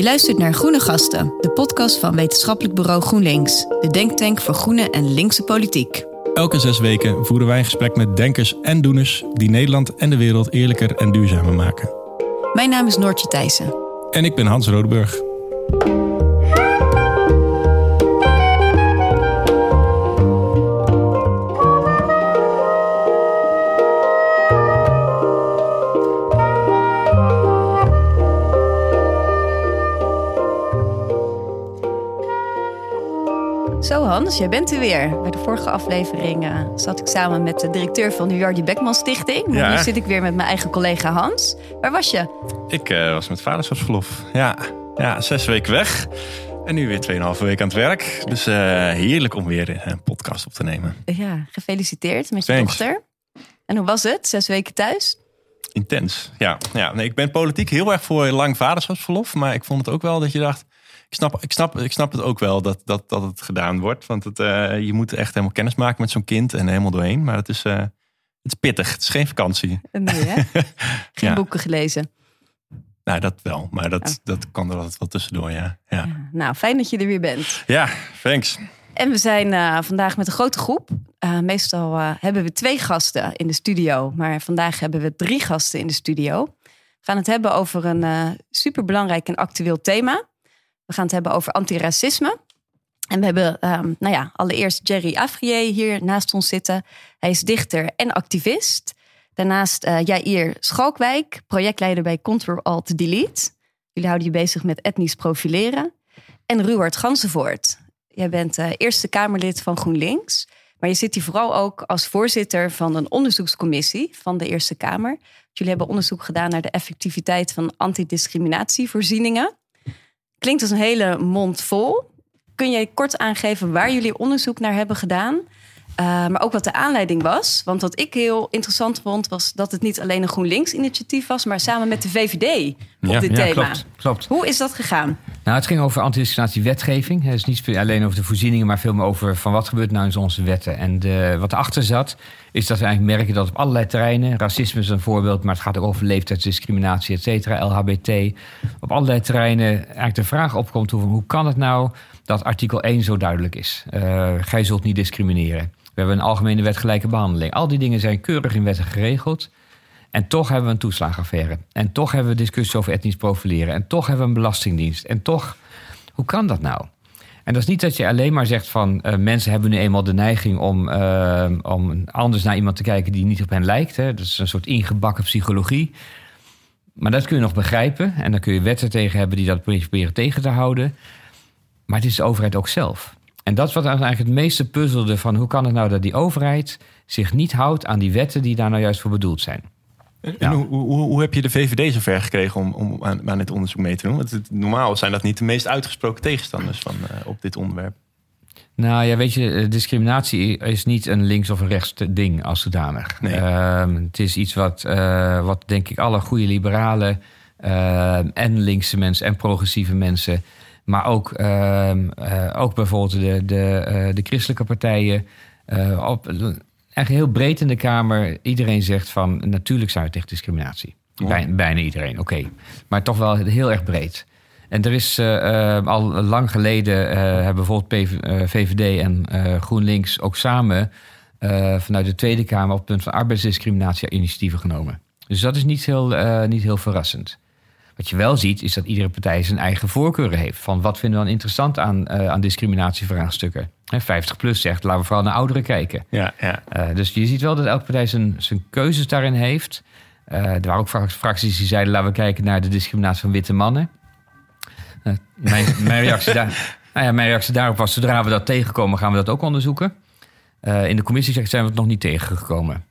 Je luistert naar Groene Gasten, de podcast van wetenschappelijk bureau GroenLinks, de denktank voor groene en linkse politiek. Elke zes weken voeren wij een gesprek met denkers en doeners die Nederland en de wereld eerlijker en duurzamer maken. Mijn naam is Noortje Thijssen. En ik ben Hans Rodeburg. Hans, jij bent er weer. Bij de vorige aflevering uh, zat ik samen met de directeur van de Jardy Beckman Stichting. Maar Ja. nu zit ik weer met mijn eigen collega Hans. Waar was je? Ik eh, was met vaderschapsverlof. Ja. ja, zes weken weg. En nu weer 2,5 weken aan het werk. Dus eh, heerlijk om weer een podcast op te nemen. Ja, gefeliciteerd met je Thanks. dochter. En hoe was het? Zes weken thuis? Intens. Ja, ja nee, ik ben politiek heel erg voor lang vaderschapsverlof. Maar ik vond het ook wel dat je dacht. Ik snap, ik snap, ik snap het ook wel dat, dat, dat het gedaan wordt. Want het, eh, je moet echt helemaal kennis maken met zo'n kind en helemaal doorheen. Maar het is, eh, het is pittig. Het is geen vakantie. Nee, hè? Geen Ja. boeken gelezen. Nou, dat wel. Maar dat, Oh. dat kan er altijd wel tussendoor, ja. Ja, Ja. Nou, fijn dat je er weer bent. ja thanks. En we zijn eh, vandaag met een grote groep. Meestal hebben we twee gasten in de studio, maar vandaag hebben we drie gasten in de studio. We gaan het hebben over een superbelangrijk en actueel thema. We gaan het hebben over antiracisme. En we hebben, ehm, nou ja, allereerst Jerry Afrier hier naast ons zitten. Hij is dichter en activist. Daarnaast eh Jair Schalkwijk, projectleider bij Control Alt Delete. Jullie houden je bezig met etnisch profileren. En Ruward Gansenvoort. Jij bent eh, Eerste Kamerlid van GroenLinks. Maar je zit hier vooral ook als voorzitter van een onderzoekscommissie van de Eerste Kamer. Jullie hebben onderzoek gedaan naar de effectiviteit van antidiscriminatievoorzieningen. Klinkt als een hele mond vol. Kun jij kort aangeven waar jullie onderzoek naar hebben gedaan? Uh, maar ook wat de aanleiding was. Want wat ik heel interessant vond, was dat het niet alleen een GroenLinks-initiatief was, maar samen met de VVD op Ja, dit Ja, thema. klopt, klopt. Hoe is dat gegaan? Nou, het ging over antidiscriminatiewetgeving. Het is niet alleen over de voorzieningen, maar veel meer over van wat gebeurt nou in onze wetten. En de, wat erachter zat, is dat we eigenlijk merken dat op allerlei terreinen, racisme is een voorbeeld, maar het gaat ook over leeftijdsdiscriminatie, et cetera, LHBT. Op allerlei terreinen eigenlijk de vraag opkomt hoe, hoe kan het nou dat artikel 1 zo duidelijk is? Uh, gij zult niet discrimineren. We hebben een algemene wet gelijke behandeling. Al die dingen zijn keurig in wetten geregeld. En toch hebben we een toeslagaffaire. En toch hebben we discussie over etnisch profileren. En toch hebben we een belastingdienst. En toch, hoe kan dat nou? En dat is niet dat je alleen maar zegt van uh, mensen hebben nu eenmaal de neiging om, uh, om anders naar iemand te kijken die niet op hen lijkt. Hè. Dat is een soort ingebakken psychologie. Maar dat kun je nog begrijpen. En dan kun je wetten tegen hebben die dat proberen tegen te houden. Maar het is de overheid ook zelf. En dat wat eigenlijk het meeste puzzelde van hoe kan het nou dat die overheid zich niet houdt aan die wetten die daar nou juist voor bedoeld zijn. En ja. hoe, hoe, hoe, heb je de VVD zover gekregen om, om aan, aan dit onderzoek mee te doen? Want het, normaal zijn dat niet de meest uitgesproken tegenstanders van, uh, op dit onderwerp. Nou ja, weet je, discriminatie is niet een links- of een rechts ding als zodanig. Nee. Uh, het is iets wat, uh, wat denk ik alle goede liberalen uh, en linkse mensen en progressieve mensen maar ook, uh, uh, ook bijvoorbeeld de, de, uh, de christelijke partijen. op, eigenlijk heel breed in de Kamer. Iedereen zegt van natuurlijk zijn we tegen discriminatie. Oh. Bij, bijna iedereen, oké. Okay. Maar toch wel heel erg breed. En er is al lang geleden hebben bijvoorbeeld PV, VVD en GroenLinks ook samen vanuit de Tweede Kamer op het punt van arbeidsdiscriminatie initiatieven genomen. Dus dat is niet heel, niet heel verrassend. Wat je wel ziet, is dat iedere partij zijn eigen voorkeuren heeft. Van wat vinden we dan interessant aan, uh, aan discriminatievraagstukken? He, 50 plus zegt, laten we vooral naar ouderen kijken. Ja, ja. Uh, dus je ziet wel dat elke partij zijn, zijn keuzes daarin heeft. Uh, er waren ook fracties die zeiden, laten we kijken naar de discriminatie van witte mannen. mijn, mijn, reactie daar, nou ja, mijn reactie daarop was, zodra we dat tegenkomen, gaan we dat ook onderzoeken. in de commissie zijn we het nog niet tegengekomen.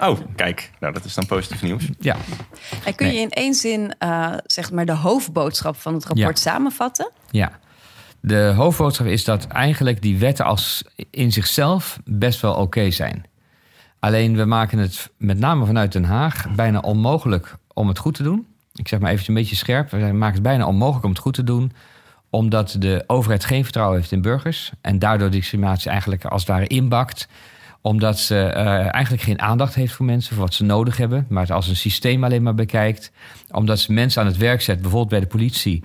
Oh, kijk. Nou, dat is dan positief nieuws. Ja. En kun je nee. in één zin uh, zeg maar de hoofdboodschap van het rapport ja. samenvatten? Ja. De hoofdboodschap is dat eigenlijk die wetten als in zichzelf best wel oké okay zijn. Alleen we maken het met name vanuit Den Haag bijna onmogelijk om het goed te doen. Ik zeg maar even een beetje scherp. We maken het bijna onmogelijk om het goed te doen omdat de overheid geen vertrouwen heeft in burgers en daardoor discriminatie eigenlijk als het ware inbakt omdat ze uh, eigenlijk geen aandacht heeft voor mensen, voor wat ze nodig hebben, maar het als een systeem alleen maar bekijkt. Omdat ze mensen aan het werk zet, bijvoorbeeld bij de politie,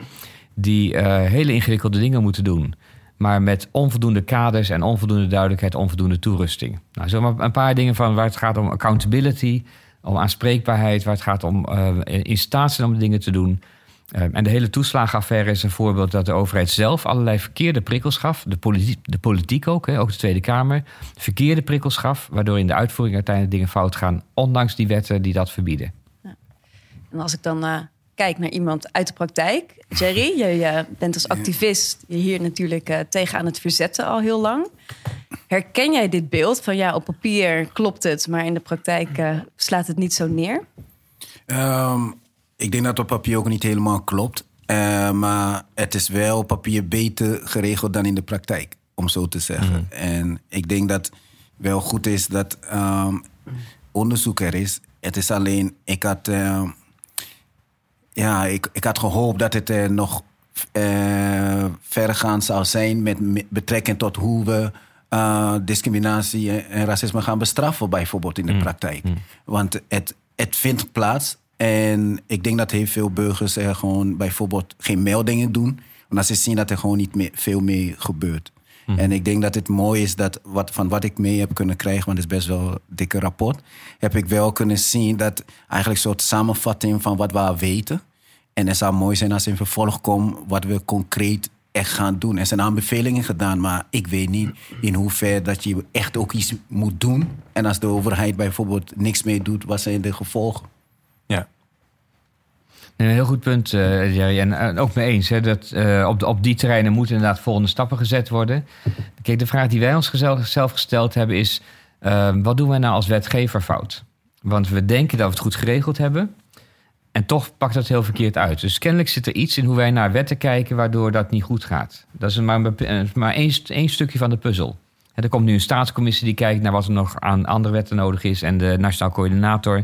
die eh, hele ingewikkelde dingen moeten doen. Maar met onvoldoende kaders en onvoldoende duidelijkheid, onvoldoende toerusting. Nou, zo maar een paar dingen van waar het gaat om accountability, om aanspreekbaarheid, waar het gaat om uh, in staat zijn om dingen te doen. Uh, en de hele toeslagenaffaire is een voorbeeld dat de overheid zelf allerlei verkeerde prikkels gaf. De, de politiek ook, hè, ook de Tweede Kamer. Verkeerde prikkels gaf, waardoor in de uitvoering uiteindelijk dingen fout gaan, ondanks die wetten die dat verbieden. Ja. En als ik dan uh, kijk naar iemand uit de praktijk. Jerry, je bent als activist hier natuurlijk uh, tegen aan het verzetten al heel lang. Herken jij dit beeld van ja, op papier klopt het, maar in de praktijk uh, slaat het niet zo neer? Um, ik denk dat het op papier ook niet helemaal klopt. Uh, maar het is wel op papier beter geregeld dan in de praktijk, om zo te zeggen. Mm. En ik denk dat wel goed is dat um, onderzoek er is. Het is alleen, ik had, uh, ja, ik, ik had gehoopt dat het er nog uh, verregaand zou zijn met betrekking tot hoe we uh, discriminatie en racisme gaan bestraffen, bijvoorbeeld in de mm. praktijk. Mm. Want het, het vindt plaats. En ik denk dat heel veel burgers er gewoon bijvoorbeeld geen meldingen doen. Omdat ze zien dat er gewoon niet meer, veel meer gebeurt. Mm. En ik denk dat het mooi is dat wat, van wat ik mee heb kunnen krijgen, want het is best wel een dikke rapport, heb ik wel kunnen zien dat eigenlijk een soort samenvatting van wat we weten. En het zou mooi zijn als in vervolg komt wat we concreet echt gaan doen. Er zijn aanbevelingen gedaan, maar ik weet niet in hoeverre dat je echt ook iets moet doen. En als de overheid bijvoorbeeld niks mee doet, wat zijn de gevolgen? Een heel goed punt, uh, Jerry. En ook mee eens. Hè, dat, uh, op, op die terreinen moeten inderdaad volgende stappen gezet worden. Kijk, de vraag die wij ons zelf gesteld hebben is... wat doen wij nou als wetgever fout? Want we denken dat we het goed geregeld hebben... En toch pakt dat heel verkeerd uit. Dus kennelijk zit er iets in hoe wij naar wetten kijken waardoor dat niet goed gaat. Dat is maar, maar één, één stukje van de puzzel. er komt nu een staatscommissie die kijkt naar wat er nog aan andere wetten nodig is en de nationaal coördinator.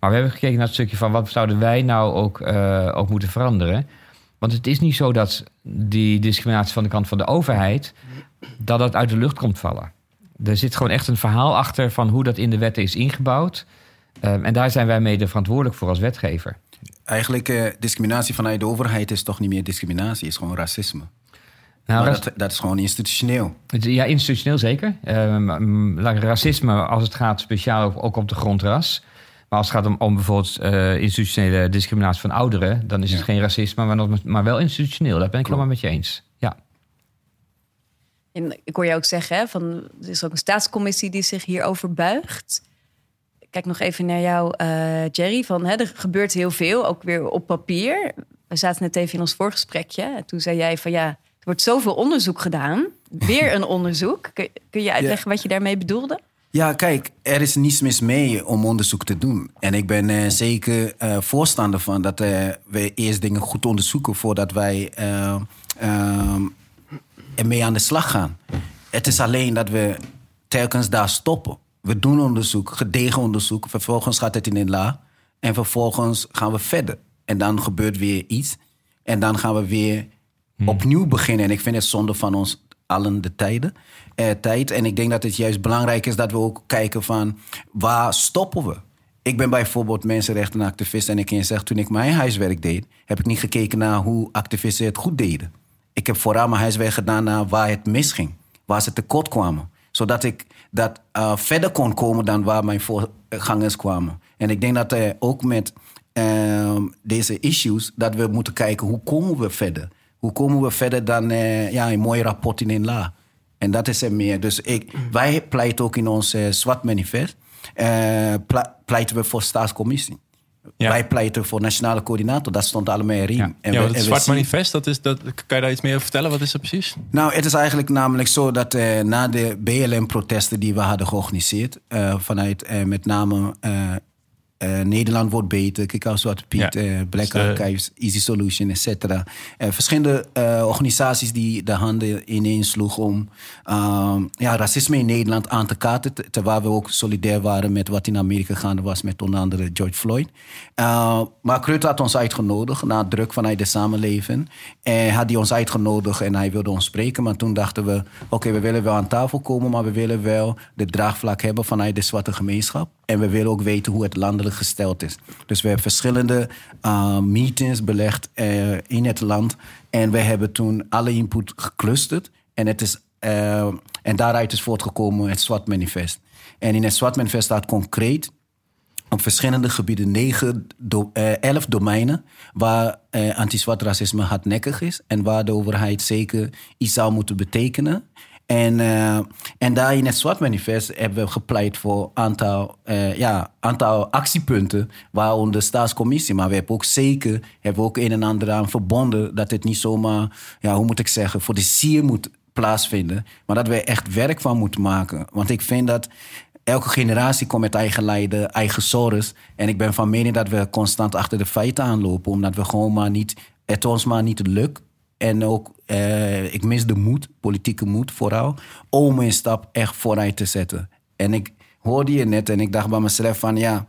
Maar we hebben gekeken naar het stukje van wat zouden wij nou ook, uh, ook moeten veranderen. Want het is niet zo dat die discriminatie van de kant van de overheid, dat dat uit de lucht komt vallen. Er zit gewoon echt een verhaal achter van hoe dat in de wetten is ingebouwd. Um, en daar zijn wij mede verantwoordelijk voor als wetgever. Eigenlijk, uh, discriminatie vanuit de overheid is toch niet meer discriminatie, is gewoon racisme. Nou, dat, dat, is gewoon institutioneel. Ja, institutioneel zeker. Um, racisme, als het gaat speciaal ook op de grond ras. Maar als het gaat om, om bijvoorbeeld uh, institutionele discriminatie van ouderen, dan is het geen racisme, maar, maar wel institutioneel. Dat ben ik helemaal met je eens. Ja. En ik hoor je ook zeggen, hè, van, er is ook een staatscommissie die zich hierover buigt kijk nog even naar jou, uh, Jerry. Van, hè, er gebeurt heel veel, ook weer op papier. We zaten net even in ons voorgesprekje. En toen zei jij van ja, er wordt zoveel onderzoek gedaan. Weer een onderzoek. Kun, kun je uitleggen wat je daarmee bedoelde? Ja, kijk, er is niets mis mee om onderzoek te doen. En ik ben uh, zeker uh, voorstander van dat uh, we eerst dingen goed onderzoeken voordat wij ermee aan de slag gaan. Het is alleen dat we telkens daar stoppen. We doen onderzoek, gedegen onderzoek. Vervolgens gaat het in een la. En vervolgens gaan we verder. En dan gebeurt weer iets. En dan gaan we weer hmm. opnieuw beginnen. En ik vind het zonde van ons allen de tijden, eh, tijd. En ik denk dat het juist belangrijk is dat we ook kijken van... waar stoppen we? Ik ben bijvoorbeeld mensenrechtenactivist en ik kan je zeggen... toen ik mijn huiswerk deed, heb ik niet gekeken naar hoe activisten het goed deden. Ik heb vooral mijn huiswerk gedaan naar waar het misging. Waar ze tekort kwamen. Zodat ik dat uh, verder kon komen dan waar mijn voorgangers kwamen. En ik denk dat uh, ook met uh, deze issues, dat we moeten kijken hoe komen we verder. Hoe komen we verder dan uh, ja, een mooi rapport in een la. En dat is er meer. Dus ik, wij pleiten ook in ons uh, SWAT manifest, pleiten we voor staatscommissie. Ja. Wij pleiten voor nationale coördinator. Dat stond allemaal erin. Ja, en ja het Zwart Manifest, dat is, dat, kan je daar iets meer over vertellen? Wat is dat precies? Nou, het is eigenlijk namelijk zo dat uh, na de BLM-protesten die we hadden georganiseerd... Uh, vanuit uh, met name uh, Nederland wordt beter, Kijk als Zwarte Piet, ja. uh, Black dus Archives, Easy Solution, et cetera. Verschillende organisaties die de handen ineens sloegen om ehm, ja, racisme in Nederland aan te kaarten. Terwijl we ook solidair waren met wat in Amerika gaande was met onder andere George Floyd. maar Rutte had ons uitgenodigd na druk vanuit de samenleving. En had hij ons uitgenodigd en hij wilde ons spreken. Maar toen dachten we, oké, okay, we willen wel aan tafel komen, maar we willen wel de draagvlak hebben vanuit de zwarte gemeenschap. En we willen ook weten hoe het landelijk gesteld is. Dus we hebben verschillende uh, meetings belegd uh, in het land. En we hebben toen alle input geclusterd. En, het is, uh, en daaruit is voortgekomen het SWAT-manifest. En in het SWAT-manifest staat concreet op verschillende gebieden negen, do, uh, elf domeinen waar uh, anti-zwart racisme hardnekkig is en waar de overheid zeker iets zou moeten betekenen. En, uh, en daar in het SWAT-manifest hebben we gepleit voor een aantal, ja, aantal actiepunten, waaronder de staatscommissie. Maar we hebben ook zeker hebben ook een en ander aan verbonden dat het niet zomaar, ja, hoe moet ik zeggen, voor de sier moet plaatsvinden. Maar dat we echt werk van moeten maken. Want ik vind dat elke generatie komt met eigen lijden, eigen zorgen. En ik ben van mening dat we constant achter de feiten aanlopen. Omdat we gewoon maar niet, het ons maar niet lukt. En ook, eh, ik mis de moed, politieke moed vooral, om een stap echt vooruit te zetten. En ik hoorde je net en ik dacht bij mezelf van ja,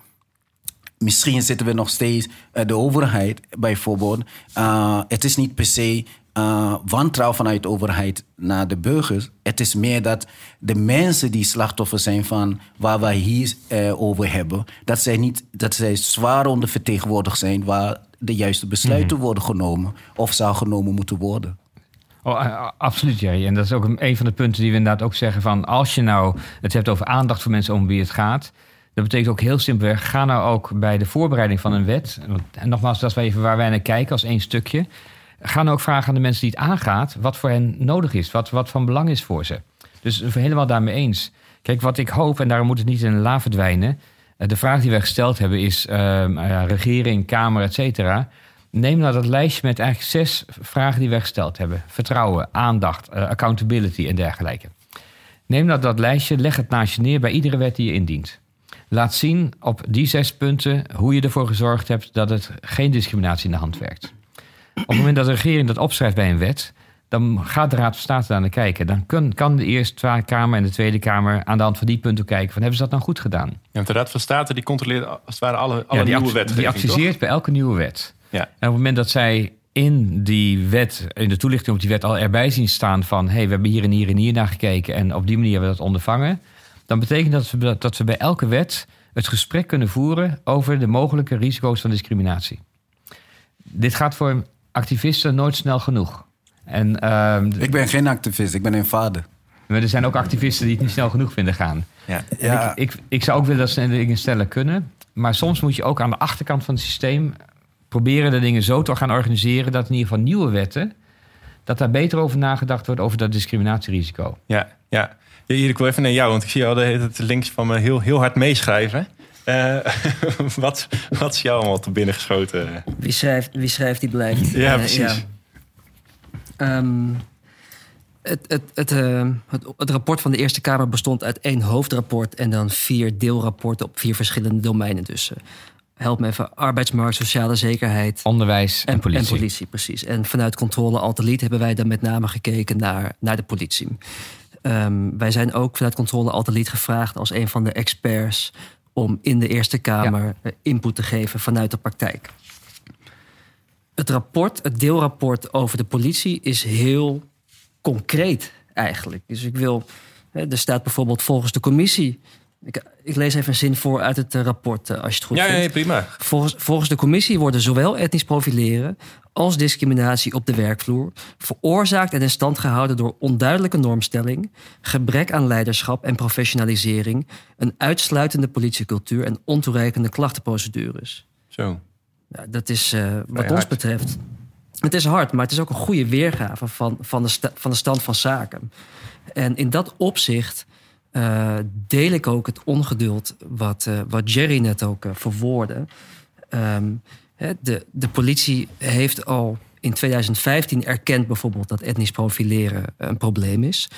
misschien zitten we nog steeds, uh, de overheid bijvoorbeeld. Uh, het is niet per se uh, wantrouwen vanuit de overheid naar de burgers. Het is meer dat de mensen die slachtoffer zijn van waar wij hier uh, over hebben, dat zij, niet, dat zij zwaar ondervertegenwoordigd zijn waar de juiste besluiten mm. worden genomen of zou genomen moeten worden. Oh, absoluut, Jerry. En dat is ook een van de punten die we inderdaad ook zeggen van als je nou het hebt over aandacht voor mensen om wie het gaat. Dat betekent ook heel simpelweg, ga nou ook bij de voorbereiding van een wet. En nogmaals, dat is even waar wij naar kijken als één stukje Ga ook vragen aan de mensen die het aangaat wat voor hen nodig is, wat, wat van belang is voor ze. Dus helemaal daarmee eens. Kijk, wat ik hoop, en daarom moet het niet in een la verdwijnen. De vraag die wij gesteld hebben is: uh, regering, Kamer, et cetera. Neem nou dat lijstje met eigenlijk zes vragen die wij gesteld hebben: vertrouwen, aandacht, uh, accountability en dergelijke. Neem nou dat lijstje, leg het naast je neer bij iedere wet die je indient. Laat zien op die zes punten hoe je ervoor gezorgd hebt dat het geen discriminatie in de hand werkt. Op het moment dat de regering dat opschrijft bij een wet, dan gaat de Raad van State daar naar kijken. Dan kan, kan de Eerste Kamer en de Tweede Kamer aan de hand van die punten kijken: van, hebben ze dat nou goed gedaan? Ja, de Raad van State die controleert als het ware alle, alle ja, nieuwe wetten. Die adviseert bij elke nieuwe wet. Ja. En op het moment dat zij in die wet, in de toelichting op die wet al erbij zien staan van: hé, hey, we hebben hier en hier en hier naar gekeken en op die manier hebben we dat ondervangen. Dan betekent dat we, dat we bij elke wet het gesprek kunnen voeren over de mogelijke risico's van discriminatie. Dit gaat voor activisten nooit snel genoeg. En, uh, ik ben geen activist, ik ben een vader. Maar er zijn ook activisten die het niet snel genoeg vinden gaan. Ja. ja. Ik, ik, ik, zou ook willen dat ze dingen stellen kunnen. Maar soms moet je ook aan de achterkant van het systeem proberen de dingen zo te gaan organiseren dat in ieder geval nieuwe wetten, dat daar beter over nagedacht wordt over dat discriminatierisico. Ja, ja. Hier, ik wil even naar jou, want ik zie al het links van me heel, heel hard meeschrijven. Uh, wat, wat is jou allemaal te binnen geschoten? Wie schrijft, wie schrijft die blijft. Ja, uh, precies. Ja. Um, het, het, het, uh, het, het, rapport van de Eerste Kamer bestond uit één hoofdrapport en dan vier deelrapporten op vier verschillende domeinen. Dus help me even: arbeidsmarkt, sociale zekerheid, onderwijs en, en, politie. En politie, precies. En vanuit controle Altelied hebben wij dan met name gekeken naar, naar de politie. Um, wij zijn ook vanuit controle Altelied gevraagd als een van de experts om in de Eerste Kamer ja. input te geven vanuit de praktijk. Het rapport, het deelrapport over de politie, is heel concreet eigenlijk. Dus ik wil, er staat bijvoorbeeld volgens de commissie. Ik, ik lees even een zin voor uit het rapport, als je het goed ja, vindt. Ja, prima. Volgens, volgens de commissie worden zowel etnisch profileren als discriminatie op de werkvloer veroorzaakt en in stand gehouden door onduidelijke normstelling, gebrek aan leiderschap en professionalisering, een uitsluitende politiecultuur en ontoereikende klachtenprocedures. Zo. Ja, dat is uh, wat ons betreft. Het is hard, maar het is ook een goede weergave van, van, de, van de stand van zaken. En in dat opzicht uh, deel ik ook het ongeduld wat, uh, wat Jerry net ook verwoordde. Um, de, de politie heeft al in 2015 erkend bijvoorbeeld dat etnisch profileren een probleem is.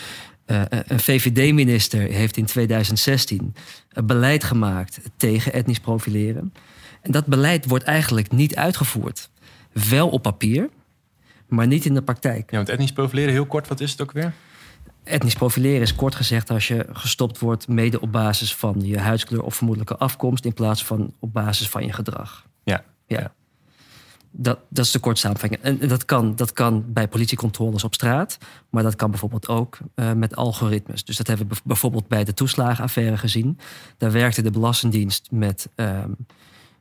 Uh, een VVD-minister heeft in 2016 een beleid gemaakt tegen etnisch profileren. En dat beleid wordt eigenlijk niet uitgevoerd. Wel op papier, maar niet in de praktijk. Ja, want etnisch profileren, heel kort, wat is het ook weer? Etnisch profileren is kort gezegd als je gestopt wordt mede op basis van je huidskleur of vermoedelijke afkomst in plaats van op basis van je gedrag. Ja, ja. Dat, dat is de kort samenvatting. En dat kan, dat kan bij politiecontroles op straat, maar dat kan bijvoorbeeld ook uh, met algoritmes. Dus dat hebben we bijvoorbeeld bij de toeslagenaffaire gezien. Daar werkte de Belastingdienst met, uh,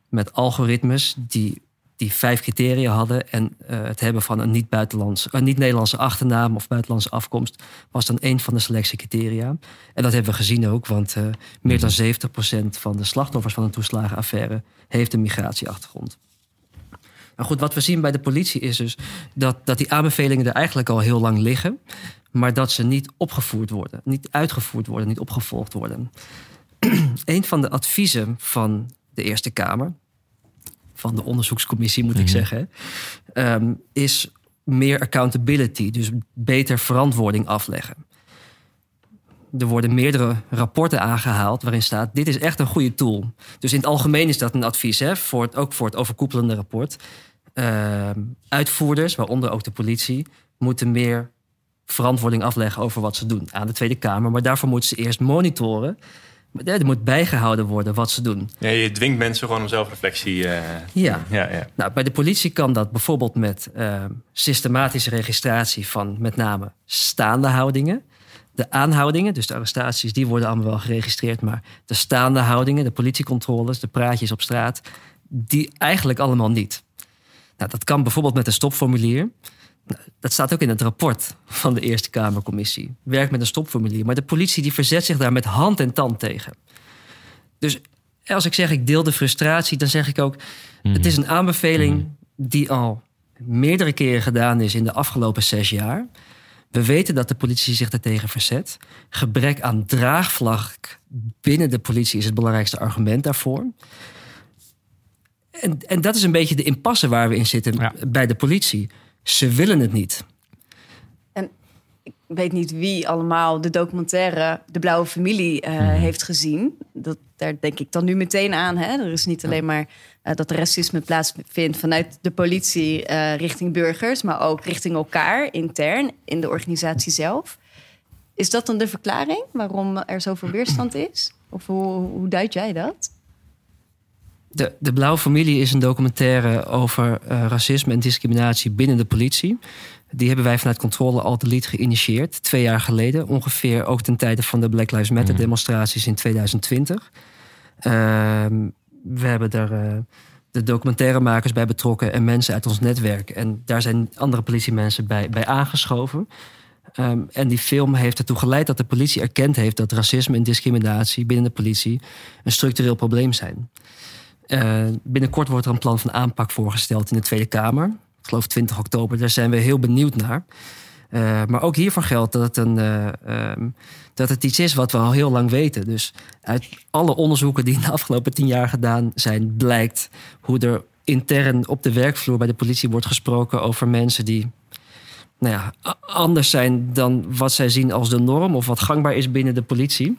met algoritmes die die vijf criteria hadden. En uh, het hebben van een niet-Nederlandse niet -Nederlandse achternaam of buitenlandse afkomst was dan een van de selectiecriteria. En dat hebben we gezien ook, want uh, meer dan 70% van de slachtoffers van een toeslagenaffaire heeft een migratieachtergrond. Nou goed, wat we zien bij de politie is dus dat, dat die aanbevelingen er eigenlijk al heel lang liggen, maar dat ze niet opgevoerd worden, niet uitgevoerd worden, niet opgevolgd worden. een van de adviezen van de Eerste Kamer, van de onderzoekscommissie moet ik mhm. zeggen, um, is meer accountability, dus beter verantwoording afleggen. Er worden meerdere rapporten aangehaald waarin staat: dit is echt een goede tool. Dus in het algemeen is dat een advies, hè, voor het, ook voor het overkoepelende rapport. Uh, uitvoerders, waaronder ook de politie, moeten meer verantwoording afleggen over wat ze doen aan de Tweede Kamer. Maar daarvoor moeten ze eerst monitoren er moet bijgehouden worden wat ze doen. Ja, je dwingt mensen gewoon om zelfreflectie. Uh, ja. Ja, ja. Nou, bij de politie kan dat bijvoorbeeld met uh, systematische registratie van met name staande houdingen. De aanhoudingen, dus de arrestaties, die worden allemaal wel geregistreerd. Maar de staande houdingen, de politiecontroles, de praatjes op straat, die eigenlijk allemaal niet. Nou, dat kan bijvoorbeeld met een stopformulier. Dat staat ook in het rapport van de Eerste Kamercommissie. Werk met een stopformulier. Maar de politie die verzet zich daar met hand en tand tegen. Dus als ik zeg ik deel de frustratie, dan zeg ik ook... het is een aanbeveling mhm. die al meerdere keren gedaan is in de afgelopen zes jaar. We weten dat de politie zich daartegen verzet. Gebrek aan draagvlak binnen de politie is het belangrijkste argument daarvoor. En, en dat is een beetje de impasse waar we in zitten bij de politie. Ze willen het niet. En ik weet niet wie allemaal de documentaire De Blauwe Familie uh, heeft gezien. Dat, daar denk ik dan nu meteen aan. Hè? Er is niet alleen maar uh, dat racisme plaatsvindt vanuit de politie uh, richting burgers, maar ook richting elkaar intern in de organisatie zelf. Is dat dan de verklaring waarom er zoveel weerstand is? Of hoe, hoe duid jij dat? De, de Blauwe Familie is een documentaire over uh, racisme en discriminatie binnen de politie. Die hebben wij vanuit Controle Alt Delete geïnitieerd. Twee jaar geleden, ongeveer ook ten tijde van de Black Lives Matter mhm. demonstraties in 2020. Uh, we hebben daar uh, de documentairemakers bij betrokken en mensen uit ons netwerk. En daar zijn andere politiemensen bij, bij aangeschoven. Um, en die film heeft ertoe geleid dat de politie erkend heeft dat racisme en discriminatie binnen de politie een structureel probleem zijn. Uh, binnenkort wordt er een plan van aanpak voorgesteld in de Tweede Kamer. Ik geloof 20 oktober. Daar zijn we heel benieuwd naar. Uh, maar ook hiervan geldt dat het, een, uh, um, dat het iets is wat we al heel lang weten. Dus uit alle onderzoeken die in de afgelopen tien jaar gedaan zijn, blijkt hoe er intern op de werkvloer bij de politie wordt gesproken over mensen die nou ja, anders zijn dan wat zij zien als de norm of wat gangbaar is binnen de politie.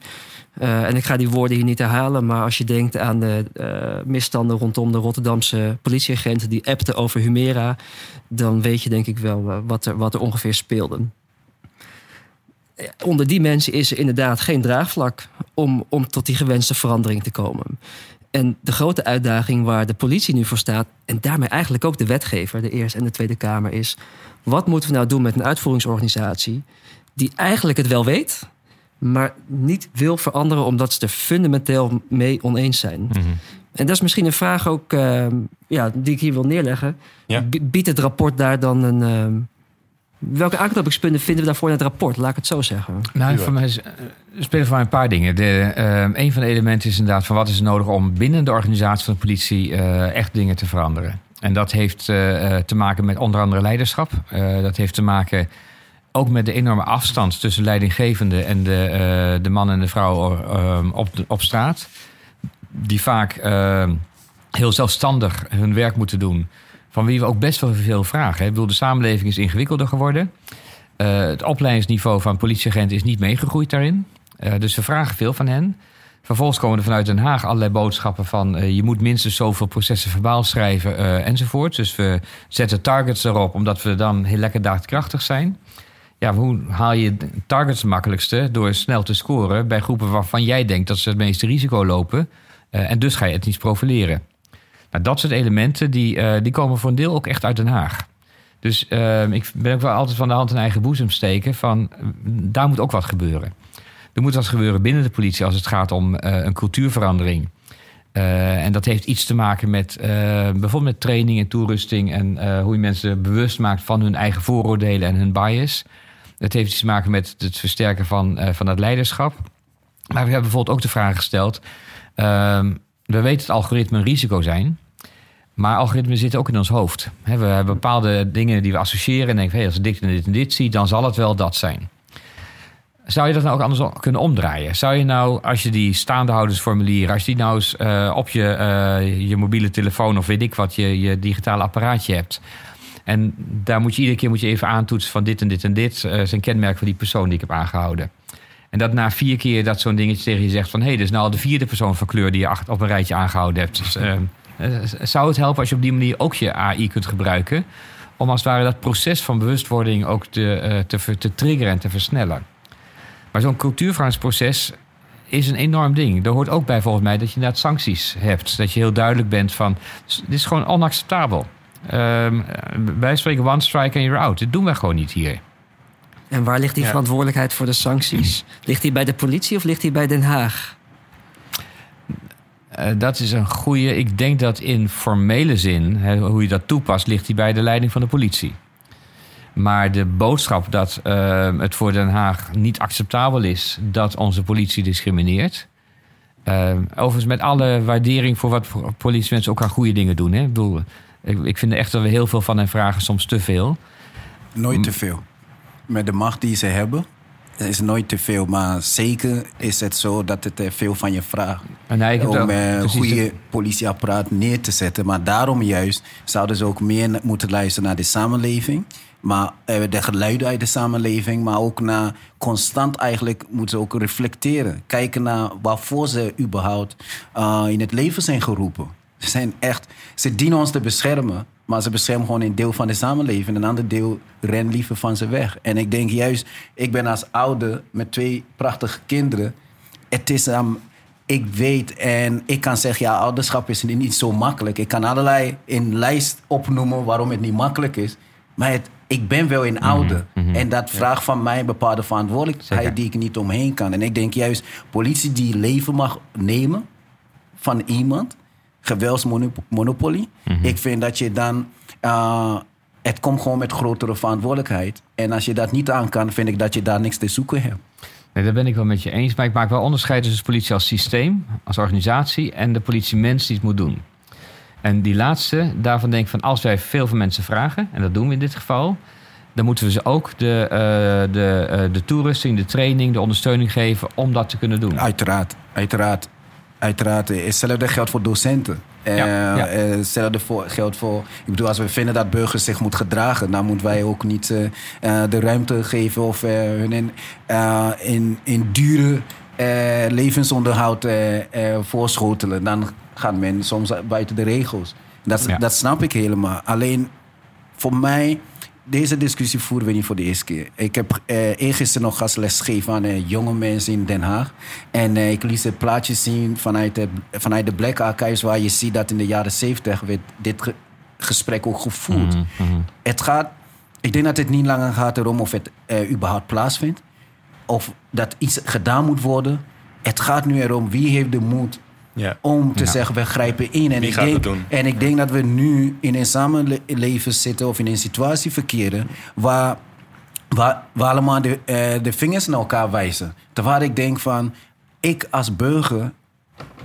Uh, en ik ga die woorden hier niet herhalen, maar als je denkt aan de uh, misstanden rondom de Rotterdamse politieagenten die appten over Humera, dan weet je denk ik wel uh, wat, er, wat er ongeveer speelde. Onder die mensen is er inderdaad geen draagvlak om, om tot die gewenste verandering te komen. En de grote uitdaging waar de politie nu voor staat, en daarmee eigenlijk ook de wetgever, de Eerste en de Tweede Kamer, is: wat moeten we nou doen met een uitvoeringsorganisatie die eigenlijk het wel weet, maar niet wil veranderen omdat ze er fundamenteel mee oneens zijn. Mhm. En dat is misschien een vraag ook uh, ja, die ik hier wil neerleggen. Ja. Biedt het rapport daar dan een. Uh, welke aanknopingspunten vinden we daarvoor in het rapport? Laat ik het zo zeggen. Nou, voor mij eh, spelen voor mij een paar dingen. De, uh, een van de elementen is inderdaad van wat is er nodig om binnen de organisatie van de politie uh, echt dingen te veranderen. En dat heeft te maken met onder andere leiderschap. dat heeft te maken ook met de enorme afstand tussen leidinggevende en de, uh, de man en de vrouw uh, op, op straat. Die vaak uh, heel zelfstandig hun werk moeten doen. Van wie we ook best wel veel vragen. Ik de samenleving is ingewikkelder geworden. het opleidingsniveau van politieagenten is niet meegegroeid daarin. dus we vragen veel van hen. Vervolgens komen er vanuit Den Haag allerlei boodschappen van... je moet minstens zoveel processen verbaal schrijven enzovoort. Dus we zetten targets erop, omdat we dan heel lekker daadkrachtig zijn ja, hoe haal je targets het makkelijkste? Door snel te scoren bij groepen waarvan jij denkt dat ze het meeste risico lopen. Uh, en dus ga je het niet profileren. Nou, dat soort elementen die, die komen voor een deel ook echt uit Den Haag. Dus ik ben ook wel altijd van de hand in eigen boezem steken. Van, daar moet ook wat gebeuren. Er moet wat gebeuren binnen de politie als het gaat om een cultuurverandering. En dat heeft iets te maken met bijvoorbeeld met training en toerusting en hoe je mensen bewust maakt van hun eigen vooroordelen en hun bias. Het heeft iets te maken met het versterken van, van het leiderschap. Maar we hebben bijvoorbeeld ook de vraag gesteld: ehm, we weten dat algoritmen risico zijn. Maar algoritmen zitten ook in ons hoofd. we hebben bepaalde dingen die we associëren en denken: hey, als ik dit en dit en dit zie, dan zal het wel dat zijn. Zou je dat nou ook anders kunnen omdraaien? Zou je nou, als je die staandehoudersformulier, als die nou eens uh, op je, uh, je mobiele telefoon of weet ik wat, je, je digitale apparaatje hebt. En daar moet je iedere keer moet je even aantoetsen van dit en dit en dit. Uh, zijn kenmerk van die persoon die ik heb aangehouden. En dat na vier keer dat zo'n dingetje tegen je zegt van... hé, hey, dit is nou al de vierde persoon van kleur die je op een rijtje aangehouden hebt. Dus, zou het helpen als je op die manier ook je AI kunt gebruiken... om als het ware dat proces van bewustwording ook te, te, te triggeren en te versnellen? Maar zo'n cultuurveranderingsproces is een enorm ding. Er hoort ook bij volgens mij dat je inderdaad sancties hebt. Dat je heel duidelijk bent van, dit is gewoon onacceptabel. Um, wij spreken one strike and you're out. Dit doen wij gewoon niet hier. En waar ligt die verantwoordelijkheid voor de sancties? Ligt die bij de politie of ligt die bij Den Haag? Uh, dat is een goede. Ik denk dat in formele zin, hoe je dat toepast, ligt die bij de leiding van de politie. Maar de boodschap dat uh, het voor Den Haag niet acceptabel is dat onze politie discrimineert. Uh, overigens met alle waardering voor wat politiemensen ook aan goede dingen doen. Hè? Ik, bedoel, ik, ik vind echt dat we heel veel van hen vragen, soms te veel. Nooit te veel. Met de macht die ze hebben, is nooit te veel. Maar zeker is het zo dat het veel van je vraagt. Nee, om een goede politieapparaat neer te zetten. Maar daarom juist zouden ze ook meer moeten luisteren naar de samenleving. Maar eh, de geluiden uit de samenleving, maar ook naar constant eigenlijk moeten ze ook reflecteren. Kijken naar waarvoor ze überhaupt uh, in het leven zijn geroepen. Ze zijn echt, ze dienen ons te beschermen, maar ze beschermen gewoon een deel van de samenleving. En een ander deel ren liever van ze weg. En ik denk juist, ik ben als ouder met twee prachtige kinderen. Het is um, ik weet en ik kan zeggen, ja, ouderschap is niet zo makkelijk. Ik kan allerlei in lijst opnoemen waarom het niet makkelijk is. Maar het, ik ben wel oude. Mhm, mhm. En dat vraagt van mij een bepaalde verantwoordelijkheid die ik niet omheen kan. En ik denk juist, politie die leven mag nemen van iemand, geweldsmonopolie. Mhm. Ik vind dat je dan. Uh, het komt gewoon met grotere verantwoordelijkheid. En als je dat niet aan kan, vind ik dat je daar niks te zoeken hebt. Nee, daar ben ik wel met je eens. Maar ik maak wel onderscheid tussen politie als systeem, als organisatie en de politiemens die het moet doen. En die laatste, daarvan denk ik van als wij veel van mensen vragen, en dat doen we in dit geval, dan moeten we ze ook de, uh, de, uh, de toerusting, de training, de ondersteuning geven om dat te kunnen doen. Uiteraard, uiteraard. Uiteraard. Hetzelfde geldt voor docenten. Ja, ja. Hetzelfde voor, geldt voor. Ik bedoel, als we vinden dat burgers zich moeten gedragen, dan moeten wij ook niet uh, de ruimte geven of hun in, in, in dure levensonderhoud voorschotelen. Dan gaat men soms buiten de regels. Dat, dat snap ik helemaal. Alleen voor mij, deze discussie voeren we niet voor de eerste keer. Ik heb eh, eergisteren nog gastles gegeven aan eh, jonge mensen in Den Haag. En eh, ik liet het plaatje zien vanuit, de, vanuit de Black Archives... waar je ziet dat in de jaren zeventig werd dit gesprek ook gevoerd. Mhm, mhm. Het gaat... Ik denk dat het niet langer gaat erom of het uh, überhaupt plaatsvindt. Of dat iets gedaan moet worden. Het gaat nu erom wie heeft de moed ja. Om te zeggen, we grijpen in. En ik, denk, en ik denk dat we nu in een samenleven zitten of in een situatie verkeren waar, waar, waar allemaal de, uh, de vingers naar elkaar wijzen. Terwijl ik denk van, ik als burger,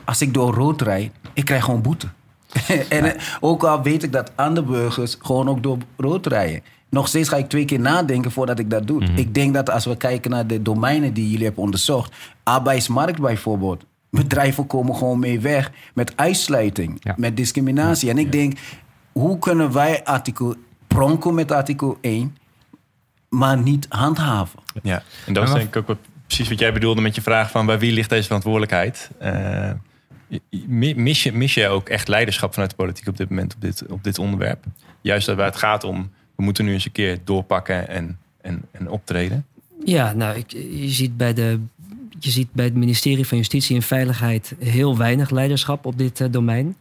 als ik door rood rijd, ik krijg gewoon boete. en ook al weet ik dat andere burgers gewoon ook door rood rijden. Nog steeds ga ik twee keer nadenken voordat ik dat doe. Mhm. Ik denk dat als we kijken naar de domeinen die jullie hebben onderzocht, arbeidsmarkt bijvoorbeeld, bedrijven komen gewoon mee weg met uitsluiting, met discriminatie. En ik denk, hoe kunnen wij artikel pronken met artikel 1, maar niet handhaven? Ja, en dat is denk ik ook precies wat jij bedoelde met je vraag van bij wie ligt deze verantwoordelijkheid? Uh, mis, je, mis je ook echt leiderschap vanuit de politiek op dit moment op dit, op dit onderwerp? Juist waar het gaat om, we moeten nu eens een keer doorpakken en, en, en optreden. Ja, nou, ik, je ziet bij de je ziet bij het ministerie van Justitie en Veiligheid heel weinig leiderschap op dit uh, domein.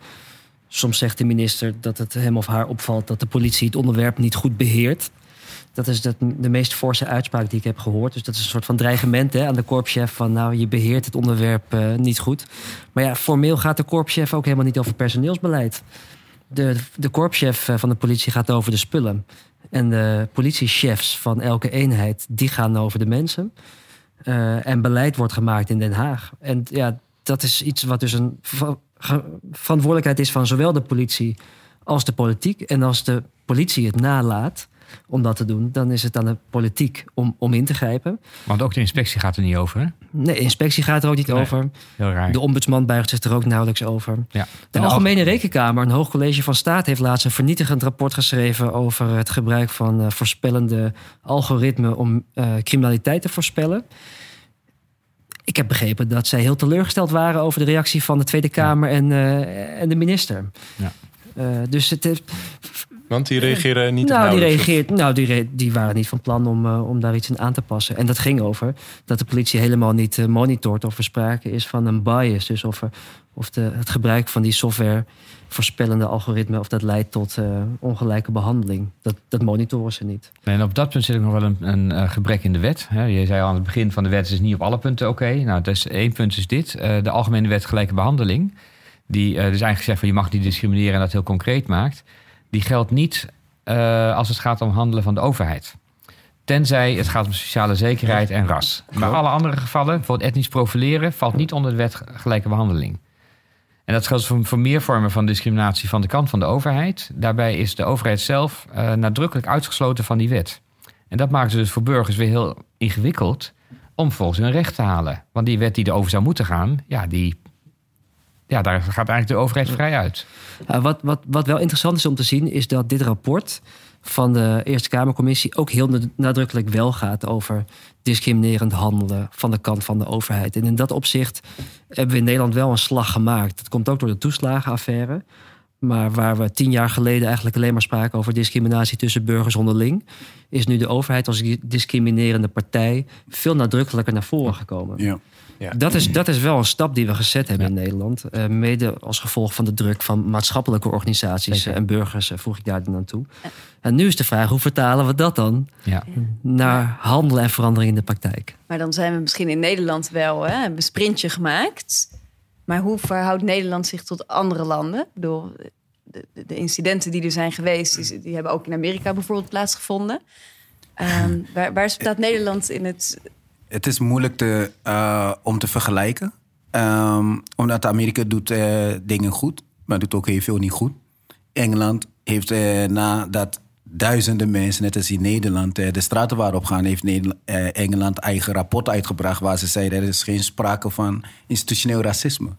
Soms zegt de minister dat het hem of haar opvalt dat de politie het onderwerp niet goed beheert. Dat is de, de meest forse uitspraak die ik heb gehoord. Dus dat is een soort van dreigement hè, aan de korpschef van nou, je beheert het onderwerp uh, niet goed. Maar ja, formeel gaat de korpschef ook helemaal niet over personeelsbeleid. De, de korpschef van de politie gaat over de spullen. En de politiechefs van elke eenheid, die gaan over de mensen. Uh, en beleid wordt gemaakt in Den Haag. En ja, dat is iets wat dus een verantwoordelijkheid is van zowel de politie als de politiek. En als de politie het nalaat om dat te doen, dan is het aan de politiek om, om in te grijpen. Want ook de inspectie gaat er niet over, hè? Nee, de inspectie gaat er ook niet over. Heel raar. De ombudsman buigt zich er ook nauwelijks over. Ja. De Algemene Rekenkamer, een hoog college van staat, heeft laatst een vernietigend rapport geschreven over het gebruik van uh, voorspellende algoritmen om uh, criminaliteit te voorspellen. Ik heb begrepen dat zij heel teleurgesteld waren over de reactie van de Tweede Kamer en, uh, en de minister. Ja. dus het want die reageren niet Nou, die, reageert, nou die, die waren niet van plan om, uh, om daar iets in aan te passen. En dat ging over dat de politie helemaal niet uh, monitort of er sprake is van een bias. Dus of, er, of de, het gebruik van die software voorspellende algoritme... of dat leidt tot uh, ongelijke behandeling. Dat, dat monitoren ze niet. En op dat punt zit ook nog wel een, een gebrek in de wet. Je zei al aan het begin van de wet... is niet op alle punten oké. Okay. Nou, dus één punt is dit. de Algemene Wet Gelijke Behandeling... die dus eigenlijk zegt van je mag niet discrimineren... en dat heel concreet maakt die geldt niet uh, als het gaat om handelen van de overheid. Tenzij het gaat om sociale zekerheid en ras. Maar alle andere gevallen, bijvoorbeeld etnisch profileren, valt niet onder de wet gelijke behandeling. En dat geldt voor, voor meer vormen van discriminatie van de kant van de overheid. Daarbij is de overheid zelf uh, nadrukkelijk uitgesloten van die wet. En dat maakt het dus voor burgers weer heel ingewikkeld om volgens hun recht te halen. Want die wet die erover zou moeten gaan, ja, die ja, daar gaat eigenlijk de overheid vrij uit. wat, wat, wat wel interessant is om te zien, is dat dit rapport van de Eerste Kamercommissie ook heel nadrukkelijk wel gaat over discriminerend handelen van de kant van de overheid. En in dat opzicht hebben we in Nederland wel een slag gemaakt. Dat komt ook door de toeslagenaffaire. Maar waar we tien jaar geleden eigenlijk alleen maar spraken over discriminatie tussen burgers onderling, is nu de overheid als discriminerende partij veel nadrukkelijker naar voren gekomen. Ja. Ja. Dat, is, dat is wel een stap die we gezet hebben in Nederland. Uh, mede als gevolg van de druk van maatschappelijke organisaties en burgers, uh, voeg ik daar dan aan toe. En nu is de vraag, hoe vertalen we dat dan ja. naar handelen en verandering in de praktijk? Maar dan zijn we misschien in Nederland wel hè, een sprintje gemaakt. Maar hoe verhoudt Nederland zich tot andere landen? Door de, de, incidenten die er zijn geweest, die, die, hebben ook in Amerika bijvoorbeeld plaatsgevonden. Um, waar, waar staat Nederland in het het is moeilijk te, uh, om te vergelijken. Um, omdat Amerika doet uh, dingen goed, maar doet ook heel veel niet goed. Engeland heeft uh, nadat duizenden mensen, net als in Nederland, de straten waarop gaan, heeft Nederland, Engeland eigen rapport uitgebracht waar ze zeiden er is geen sprake van institutioneel racisme.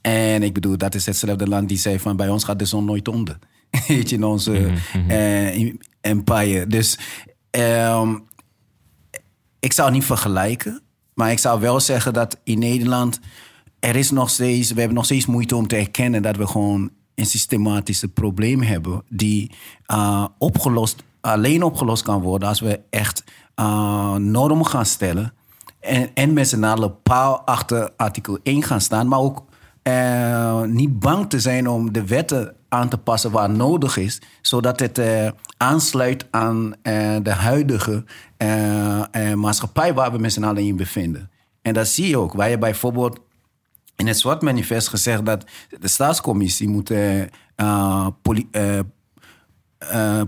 En ik bedoel, dat is hetzelfde land die zei van bij ons gaat de zon nooit onder. Weet je, in onze mm -hmm. empire. Dus um, ik zou niet vergelijken. Maar ik zou wel zeggen dat in Nederland. Er is nog steeds. We hebben nog steeds moeite om te erkennen dat we gewoon een systematische probleem hebben. Die uh, opgelost, alleen opgelost kan worden als we echt uh, normen gaan stellen. En, en met z'n allen paal achter artikel 1 gaan staan. Maar ook uh, niet bang te zijn om de wetten aan te passen waar nodig is, zodat het uh, aansluit aan uh, de huidige maatschappij waar we met z'n allen in bevinden. En dat zie je ook. Waar je bijvoorbeeld in het SWAT manifest gezegd dat de staatscommissie moet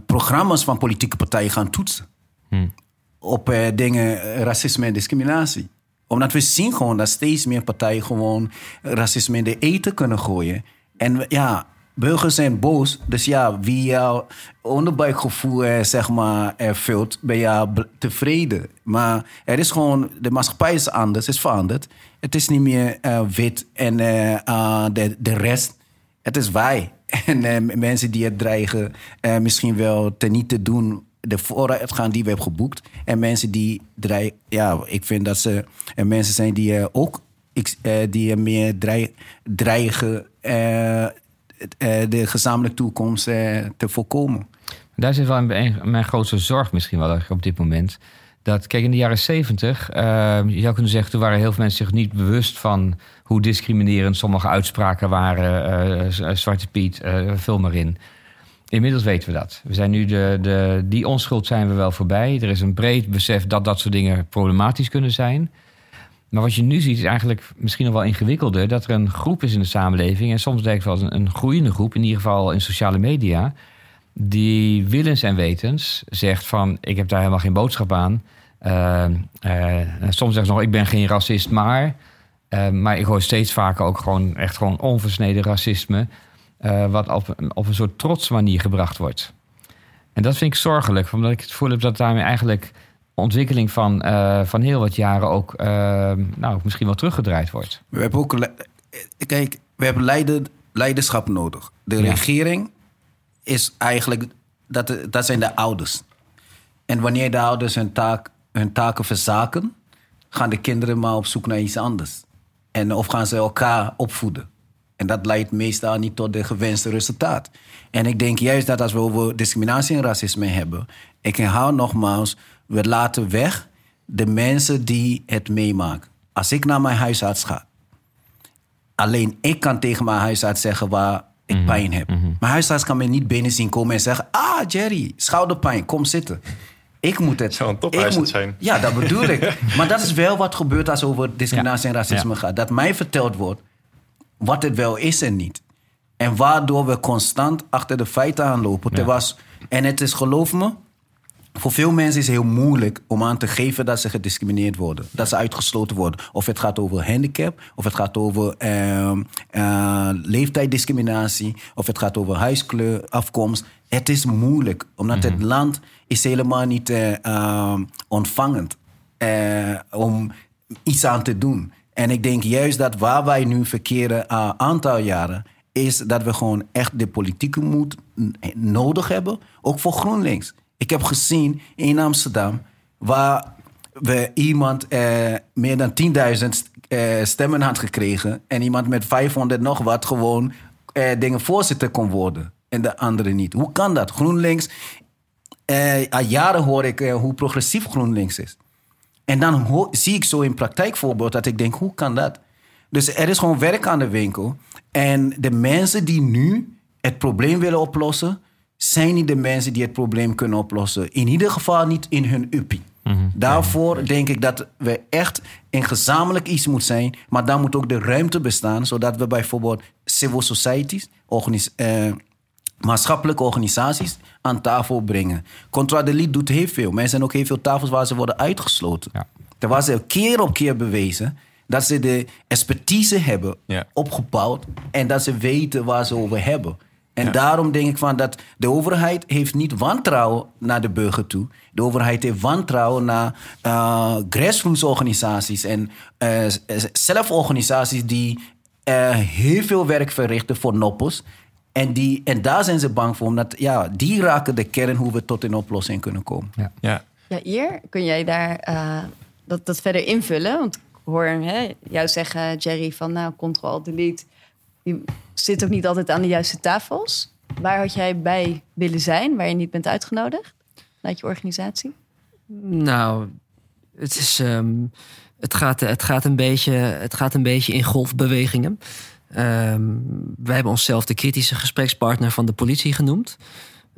programma's van politieke partijen gaan toetsen. Hmm. Op dingen racisme en discriminatie omdat we zien gewoon dat steeds meer partijen gewoon racisme in de eten kunnen gooien. En ja, burgers zijn boos. Dus ja, wie jouw onderbuikgevoel eh, zeg maar ervult, ben je tevreden. Maar er is gewoon, de maatschappij is anders, is veranderd. Het is niet meer uh, wit en uh, de, de rest. Het is wij. En mensen die het dreigen misschien wel teniet te doen de vooruitgang die we hebben geboekt. En mensen die dreigen, ja, ik vind dat ze en mensen zijn die uh, ook uh, die meer dreigen de gezamenlijke toekomst te voorkomen. Daar zit wel mijn grootste zorg misschien wel op dit moment. Dat, kijk, in de jaren zeventig, uh, je zou kunnen zeggen, toen waren heel veel mensen zich niet bewust van hoe discriminerend sommige uitspraken waren. Zwarte Piet, vul maar in. Inmiddels weten we dat. We zijn nu de, de, die onschuld zijn we wel voorbij. Er is een breed besef dat dat soort dingen problematisch kunnen zijn. Maar wat je nu ziet is eigenlijk misschien nog wel ingewikkelder. Dat er een groep is in de samenleving. En soms denk ik wel een, een groeiende groep, in ieder geval in sociale media. Die willens en wetens zegt van ik heb daar helemaal geen boodschap aan. Uh, uh, soms zeggen ze nog ik ben geen racist, maar. Uh, maar ik hoor steeds vaker ook gewoon echt gewoon onversneden racisme. Wat op, op een soort trots manier gebracht wordt. En dat vind ik zorgelijk, omdat ik het gevoel heb dat daarmee eigenlijk ontwikkeling van, uh, van heel wat jaren ook uh, nou, misschien wel teruggedraaid wordt. We hebben ook, kijk, we hebben leider, leiderschap nodig. De ja. regering is eigenlijk, dat, dat zijn de ouders. En wanneer de ouders hun, taak, hun taken verzaken, gaan de kinderen maar op zoek naar iets anders. En of gaan ze elkaar opvoeden. En dat leidt meestal niet tot de gewenste resultaat. En ik denk juist dat als we over discriminatie en racisme hebben, ik herhaal nogmaals, we laten weg de mensen die het meemaken. Als ik naar mijn huisarts ga, alleen ik kan tegen mijn huisarts zeggen waar ik mm -hmm. pijn heb. Mm -hmm. Mijn huisarts kan me niet binnen zien komen en zeggen: Ah, Jerry, schouderpijn, kom zitten. Ik moet het. Zou een tophuisarts zijn. Ja, dat bedoel ik. Maar dat is wel wat gebeurt als over discriminatie ja. en racisme ja. gaat. Dat mij verteld wordt wat het wel is en niet. En waardoor we constant achter de feiten aanlopen. Ja. Was, en het is, geloof me, voor veel mensen is het heel moeilijk om aan te geven dat ze gediscrimineerd worden. Dat ze uitgesloten worden. Of het gaat over handicap, of het gaat over uh, uh, leeftijddiscriminatie, of het gaat over huiskleur, afkomst. Het is moeilijk, omdat mm -hmm. het land is helemaal niet uh, ontvangend om iets aan te doen. En ik denk juist dat waar wij nu verkeren een aantal jaren, is dat we gewoon echt de politieke moed nodig hebben, ook voor GroenLinks. Ik heb gezien in Amsterdam, waar we iemand eh, meer dan 10.000 eh, stemmen had gekregen. En iemand met 500 nog wat gewoon eh, dingen voorzitter kon worden. En de andere niet. Hoe kan dat? GroenLinks, al jaren hoor ik hoe progressief GroenLinks is. En dan zie ik zo in praktijkvoorbeeld dat ik denk, hoe kan dat? Dus er is gewoon werk aan de winkel. En de mensen die nu het probleem willen oplossen, zijn niet de mensen die het probleem kunnen oplossen. In ieder geval niet in hun uppie. Mm -hmm. Daarvoor denk ik dat we echt een gezamenlijk iets moeten zijn. Maar dan moet ook de ruimte bestaan, zodat we bijvoorbeeld civil societies, organis uh, maatschappelijke organisaties aan tafel brengen. Contra de Lead doet heel veel. Maar er zijn ook heel veel tafels waar ze worden uitgesloten. Ja. Terwijl ze keer op keer bewezen dat ze de expertise hebben ja. opgebouwd en dat ze weten waar ze over hebben. En ja. daarom denk ik van dat de overheid heeft niet wantrouwen naar de burger toe. De overheid heeft wantrouwen naar uh, grassroots organisaties en uh, zelforganisaties die uh, heel veel werk verrichten voor noppels. En, die, en daar zijn ze bang voor, omdat ja, die raken de kern hoe we tot een oplossing kunnen komen. Ja, ja. ja hier kun jij daar dat, dat verder invullen? Want ik hoor hè, jou zeggen, Jerry, van nou, Ctrl-Delete je zit ook niet altijd aan de juiste tafels. Waar had jij bij willen zijn, waar je niet bent uitgenodigd uit je organisatie? Nou, het, is, um, het, gaat, het, gaat een beetje, het gaat een beetje in golfbewegingen. Um, wij hebben onszelf de kritische gesprekspartner van de politie genoemd.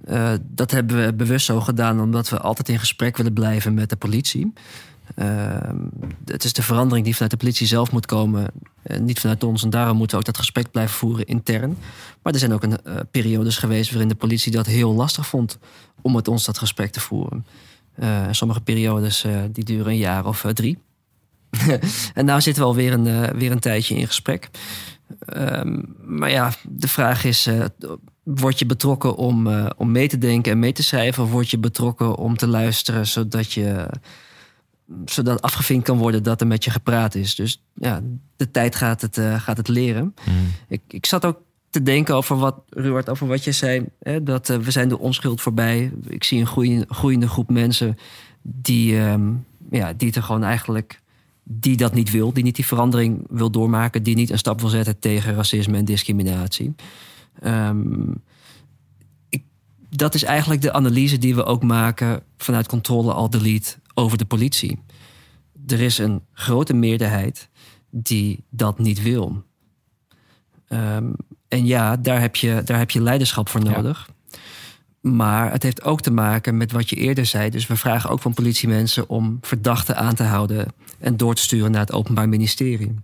Uh, dat hebben we bewust zo gedaan omdat we altijd in gesprek willen blijven met de politie. Uh, het is de verandering die vanuit de politie zelf moet komen, uh, niet vanuit ons. En daarom moeten we ook dat gesprek blijven voeren intern. Maar er zijn ook een, uh, periodes geweest waarin de politie dat heel lastig vond om met ons dat gesprek te voeren. sommige periodes die duren een jaar of drie. en nou zitten we alweer een, weer een tijdje in gesprek. Ehm, maar ja, de vraag is: word je betrokken om, om mee te denken en mee te schrijven? Of word je betrokken om te luisteren zodat je zodat afgevinkt kan worden dat er met je gepraat is. Dus ja, de tijd gaat het, uh, gaat het leren. Mm. Ik, ik zat ook te denken over wat, Ruud, over wat je zei. Hè, dat uh, we zijn de onschuld voorbij. Ik zie een groeiende, groeiende groep mensen die, um, ja, die er gewoon eigenlijk die dat niet wil, die niet die verandering wil doormaken, die niet een stap wil zetten tegen racisme en discriminatie. Um, dat is eigenlijk de analyse die we ook maken vanuit controle al delete over de politie. Er is een grote meerderheid die dat niet wil. Ehm, en ja, daar heb, je, daar heb je leiderschap voor nodig. Maar het heeft ook te maken met wat je eerder zei. Dus we vragen ook van politiemensen om verdachten aan te houden en door te sturen naar het Openbaar Ministerie.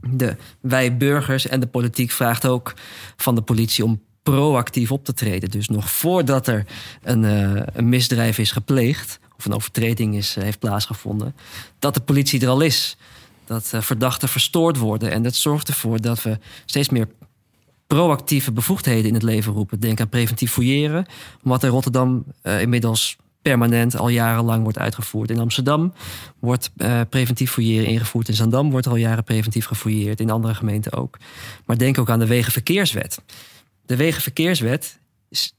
De, wij burgers en de politiek vraagt ook van de politie om proactief op te treden. Dus nog voordat er een, uh, een misdrijf is gepleegd of een overtreding is, uh, heeft plaatsgevonden, dat de politie er al is. Dat uh, verdachten verstoord worden. En dat zorgt ervoor dat we steeds meer proactieve bevoegdheden in het leven roepen. Denk aan preventief fouilleren, wat in Rotterdam inmiddels permanent al jarenlang wordt uitgevoerd. In Amsterdam wordt uh, preventief fouilleren ingevoerd. In Zandam wordt al jaren preventief gefouilleerd. In andere gemeenten ook. Maar denk ook aan de Wegenverkeerswet. De Wegenverkeerswet is,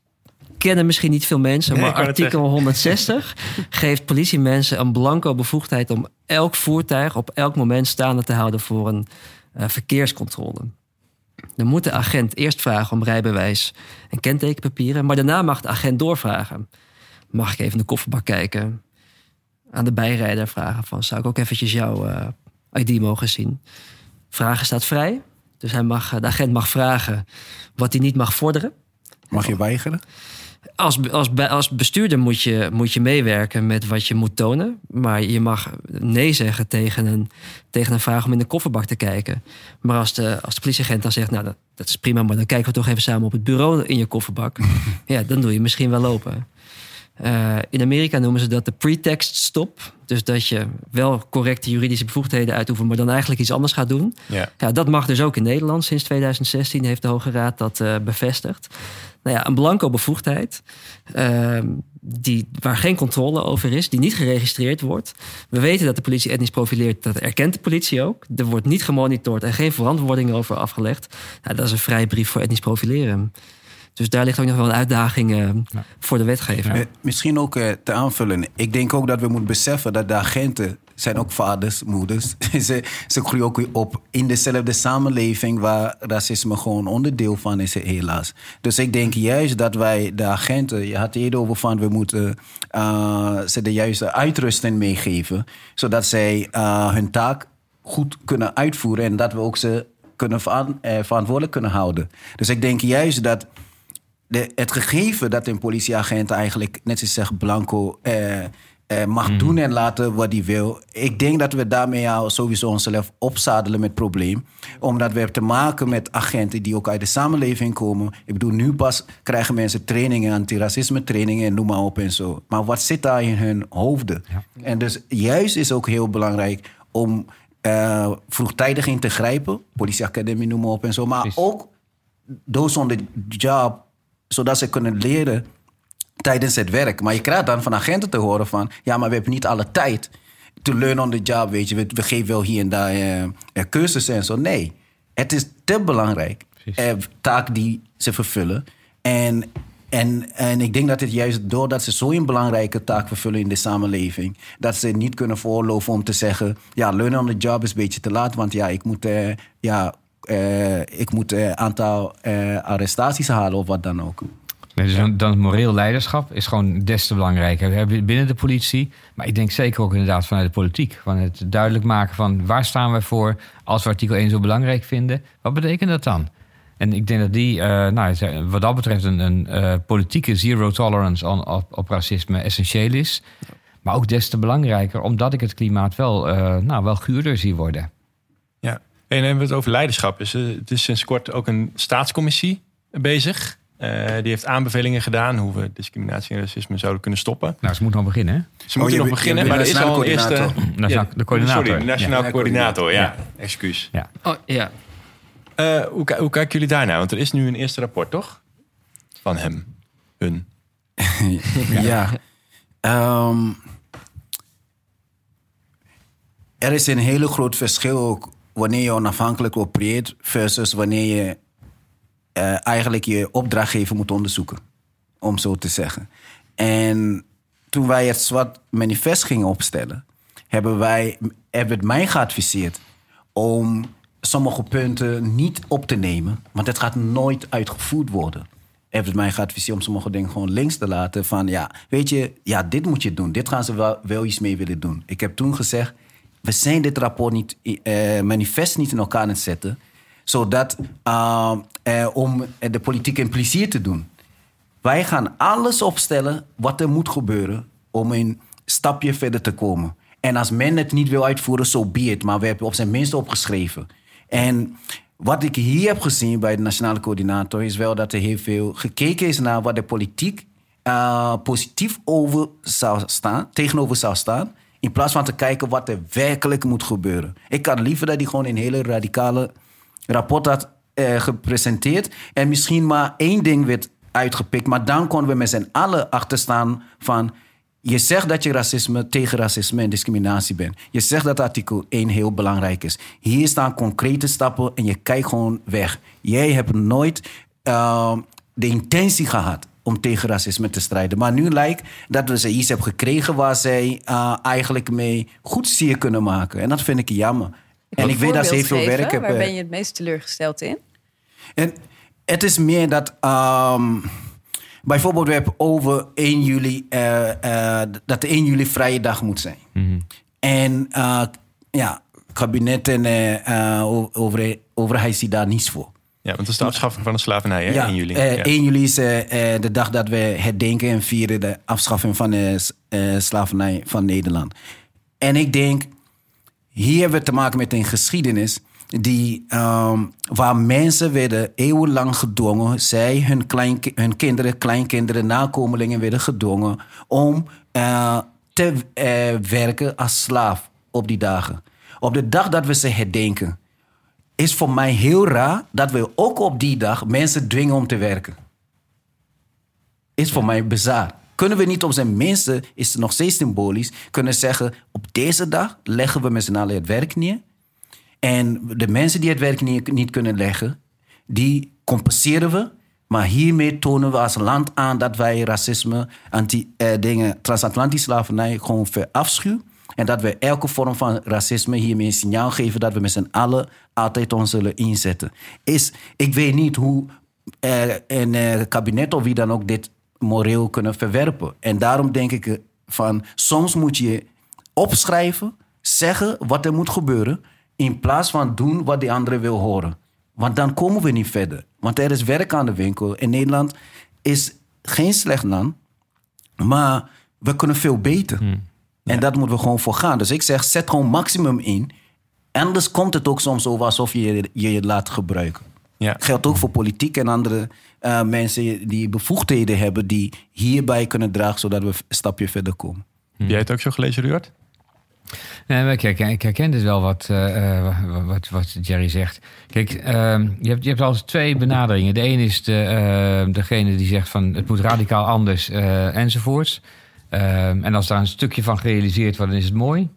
kennen misschien niet veel mensen, Nee, maar artikel 160 geeft politiemensen een blanco bevoegdheid om elk voertuig op elk moment staande te houden voor een uh, verkeerscontrole. Dan moet de agent eerst vragen om rijbewijs en kentekenpapieren, maar daarna mag de agent doorvragen. Mag ik even in de kofferbak kijken? Aan de bijrijder vragen van, zou ik ook eventjes jouw uh, ID mogen zien? Vragen staat vrij, dus hij mag, de agent mag vragen wat hij niet mag vorderen. Mag je weigeren? Als, als, als bestuurder moet je, moet je meewerken met wat je moet tonen. Maar je mag nee zeggen tegen een, tegen een vraag om in de kofferbak te kijken. Maar als de, als de politieagent dan zegt, nou dat, dat is prima, maar dan kijken we toch even samen op het bureau in je kofferbak. ja, dan doe je misschien wel lopen. Uh, in Amerika noemen ze dat de pretext stop. Dus dat je wel correcte juridische bevoegdheden uitoefent, maar dan eigenlijk iets anders gaat doen. Ja. Ja, dat mag dus ook in Nederland. Sinds 2016 heeft de Hoge Raad dat uh, bevestigd. Nou ja, een blanco bevoegdheid, uh, die, waar geen controle over is, die niet geregistreerd wordt. We weten dat de politie etnisch profileert, dat erkent de politie ook. Er wordt niet gemonitord en geen verantwoording over afgelegd. Nou, dat is een vrije brief voor etnisch profileren. Dus daar ligt ook nog wel een uitdaging uh, ja. voor de wetgever. Ja. Misschien ook uh, te aanvullen. Ik denk ook dat we moeten beseffen dat de agenten zijn ook vaders, moeders. ze, ze groeien ook op in dezelfde samenleving waar racisme gewoon onderdeel van is, helaas. Dus ik denk juist dat wij de agenten, je had het eerder over van we moeten uh, ze de juiste uitrusting meegeven, zodat zij hun taak goed kunnen uitvoeren en dat we ook ze kunnen veran, verantwoordelijk kunnen houden. Dus ik denk juist dat de, het gegeven dat een politieagent eigenlijk, net zoals zegt Blanco, eh, eh, mag mm. doen en laten wat hij wil. Ik denk dat we daarmee al sowieso onszelf opzadelen met het probleem. Omdat we hebben te maken met agenten die ook uit de samenleving komen. Ik bedoel, nu pas krijgen mensen trainingen, antiracisme trainingen en noem maar op en zo. Maar wat zit daar in hun hoofden? Ja. En dus juist is ook heel belangrijk om uh, vroegtijdig in te grijpen. Politieacademie, noem maar op en zo. Maar Precies. ook those on the job zodat ze kunnen leren tijdens het werk. Maar je krijgt dan van agenten te horen van... ja, maar we hebben niet alle tijd to learn on the job, weet je. We, we geven wel hier en daar uh, cursussen en zo. Nee, het is te belangrijk. Uh, taak die ze vervullen. En, en, en ik denk dat het juist doordat ze zo'n belangrijke taak vervullen in de samenleving... dat ze niet kunnen voorloven om te zeggen... ja, learn on the job is een beetje te laat, want ja, ik moet... Uh, ja, uh, ik moet een uh, aantal uh, arrestaties halen of wat dan ook. Nee, dus dan, dan moreel leiderschap is gewoon des te belangrijker. We hebben binnen de politie, maar ik denk zeker ook inderdaad vanuit de politiek. Van het duidelijk maken van waar staan we voor als we artikel 1 zo belangrijk vinden. Wat betekent dat dan? En ik denk dat die, nou, wat dat betreft, een, een politieke zero tolerance on, op, op, racisme essentieel is. Maar ook des te belangrijker, omdat ik het klimaat wel, nou, wel guurder zie worden. En dan hebben we het over leiderschap. Dus, uh, het is sinds kort ook een staatscommissie bezig. Uh, die heeft aanbevelingen gedaan hoe we discriminatie en racisme zouden kunnen stoppen. Nou, ze moeten nog beginnen, hè? Ze moeten oh, nog beginnen, maar er is al een eerste... Ja, de coördinator. Sorry, nationaal ja. coördinator, ja. ja. Excuus. Ja. Oh, ja. Uh, hoe, hoe kijken jullie daarnaar? Want er is nu een eerste rapport, toch? Van hem. Hun. ja. Um, er is een hele groot verschil ook wanneer je onafhankelijk opereert versus wanneer je uh, eigenlijk je opdrachtgever moet onderzoeken. Om zo te zeggen. En toen wij het zwart manifest gingen opstellen, hebben wij hebben het mij geadviseerd om sommige punten niet op te nemen, want het gaat nooit uitgevoerd worden. heeft het mij geadviseerd om sommige dingen gewoon links te laten. Van ja, weet je, ja, dit moet je doen. Dit gaan ze wel, wel iets mee willen doen. Ik heb toen gezegd, we zijn dit rapport niet, eh, manifest niet in elkaar aan het zetten. Zodat, uh, eh, om de politiek een plezier te doen. Wij gaan alles opstellen wat er moet gebeuren om een stapje verder te komen. En als men het niet wil uitvoeren, zo so be it. Maar we hebben op zijn minst opgeschreven. En wat ik hier heb gezien bij de Nationale Coördinator is wel dat er heel veel gekeken is naar wat de politiek positief over zou staan, tegenover zou staan. In plaats van te kijken wat er werkelijk moet gebeuren. Ik had liever dat hij gewoon een hele radicale rapport had uh, gepresenteerd. En misschien maar één ding werd uitgepikt. Maar dan konden we met z'n allen achterstaan van... Je zegt dat je racisme tegen racisme en discriminatie bent. Je zegt dat artikel 1 heel belangrijk is. Hier staan concrete stappen en je kijkt gewoon weg. Jij hebt nooit uh, de intentie gehad om tegen racisme te strijden. Maar nu lijkt dat we ze iets hebben gekregen waar zij uh, eigenlijk mee goed zeer kunnen maken. En dat vind ik jammer. En ik weet dat ze heel veel werk hebben. Waar ben je het meest teleurgesteld in? En het is meer dat. Um, bijvoorbeeld, we hebben over 1 juli. Uh, uh, dat de 1 juli vrije dag moet zijn. Mm -hmm. En uh, ja, kabinet en over, overheid ziet daar niets voor. Ja, want het is de afschaffing van de slavernij, hè? Ja, 1 juli. ja. 1 juli is de dag dat we herdenken en vieren de afschaffing van de slavernij van Nederland. En ik denk, hier hebben we te maken met een geschiedenis die, um, waar mensen werden eeuwenlang gedwongen, zij, hun, klein, hun kinderen, kleinkinderen, nakomelingen werden gedwongen om uh, te uh, werken als slaaf op die dagen. Op de dag dat we ze herdenken, is voor mij heel raar dat we ook op die dag mensen dwingen om te werken. Is voor mij bizar. Kunnen we niet op zijn minste, is het nog steeds symbolisch, kunnen zeggen: op deze dag leggen we met z'n allen het werk neer. En de mensen die het werk niet, niet kunnen leggen, die compenseren we. Maar hiermee tonen we als land aan dat wij racisme, anti, eh, dingen, transatlantische slavernij gewoon verafschuwen. En dat we elke vorm van racisme hiermee een signaal geven dat we met z'n allen altijd ons zullen inzetten. Is, ik weet niet hoe eh, een eh, kabinet of wie dan ook dit moreel kunnen verwerpen. En daarom denk ik van soms moet je opschrijven, zeggen wat er moet gebeuren. In plaats van doen wat die andere wil horen. Want dan komen we niet verder. Want er is werk aan de winkel. In Nederland is geen slecht land. Maar we kunnen veel beter. Hmm. En dat moeten we gewoon voor gaan. Dus ik zeg, zet gewoon maximum in. Anders komt het ook soms over alsof je je, je laat gebruiken. Ja. Geldt ook voor politiek en andere uh, mensen die bevoegdheden hebben... die hierbij kunnen dragen, zodat we een stapje verder komen. Heb jij het ook zo gelezen, Ruud? Nee, ik, herken, ik herken dus wel wat, uh, wat, wat Jerry zegt. Kijk, uh, je, hebt, je hebt altijd twee benaderingen. De ene is de, uh, degene die zegt van het moet radicaal anders enzovoorts. Ehm, en als daar een stukje van gerealiseerd wordt, dan is het mooi.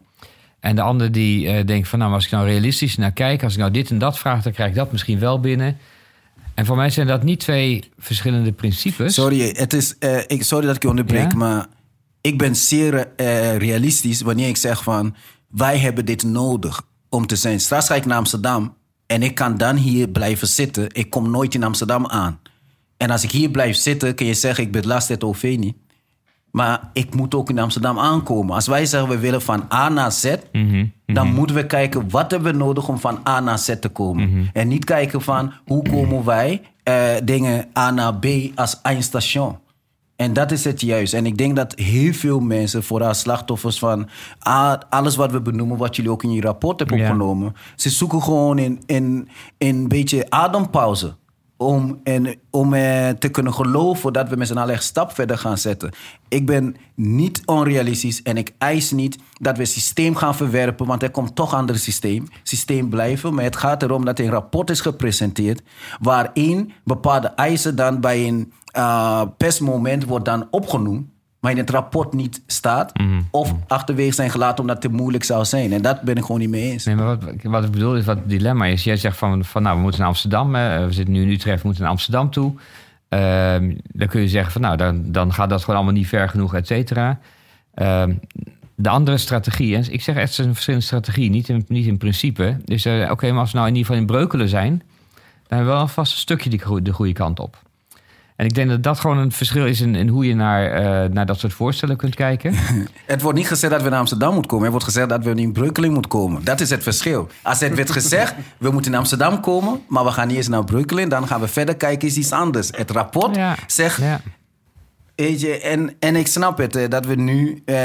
En de ander die denkt van nou, als ik nou realistisch naar kijk, als ik nou dit en dat vraag, dan krijg ik dat misschien wel binnen. En voor mij zijn dat niet twee verschillende principes. Sorry, het is, ik, sorry dat ik je onderbreek, ja? maar ik ben zeer uh, realistisch wanneer ik zeg van wij hebben dit nodig om te zijn. Straks ga ik naar Amsterdam en ik kan dan hier blijven zitten. Ik kom nooit in Amsterdam aan. En als ik hier blijf zitten, kun je zeggen ik belast het OV niet. Maar ik moet ook in Amsterdam aankomen. Als wij zeggen we willen van A naar Z, mm -hmm. dan moeten we kijken wat hebben we nodig om van A naar Z te komen. Mm -hmm. En niet kijken van hoe komen wij uh, dingen A naar B als eindstation. En dat is het juist. En ik denk dat heel veel mensen, vooral slachtoffers van alles wat we benoemen, wat jullie ook in je rapport hebben opgenomen, ze zoeken gewoon in, in, in een beetje adempauze. Om, en, om eh, te kunnen geloven dat we met z'n allen stap verder gaan zetten. Ik ben niet onrealistisch en ik eis niet dat we het systeem gaan verwerpen, want er komt toch ander systeem. Systeem blijven, maar het gaat erom dat er een rapport is gepresenteerd waarin bepaalde eisen dan bij een uh, persmoment wordt dan opgenoemd, maar in het rapport niet staat. Mm -hmm. Of achterwege zijn gelaten omdat het te moeilijk zou zijn. En dat ben ik gewoon niet mee eens. Nee, maar wat, wat ik bedoel is wat het dilemma is. Jij zegt van, van nou, we moeten naar Amsterdam. we zitten nu in Utrecht, we moeten naar Amsterdam toe. Uh, dan kun je zeggen van nou, dan, dan gaat dat gewoon allemaal niet ver genoeg, et cetera. Uh, de andere strategie, en ik zeg echt een verschillende strategie, niet in, niet in principe. Dus uh, oké, okay, maar als we nou in ieder geval in Breukelen zijn, dan hebben we wel vast een stukje die, de goede kant op. En ik denk dat dat gewoon een verschil is in, in hoe je naar, eh, naar dat soort voorstellen kunt kijken. Het wordt niet gezegd dat we naar Amsterdam moeten komen. Het wordt gezegd dat we in Breukeling moeten komen. Dat is het verschil. Als het werd gezegd, we moeten naar Amsterdam komen... maar we gaan niet eens naar Breukeling... dan gaan we verder kijken, is iets anders. Het rapport Ja. zegt... Ja. Weet je, en, en ik snap het, eh, dat we nu eh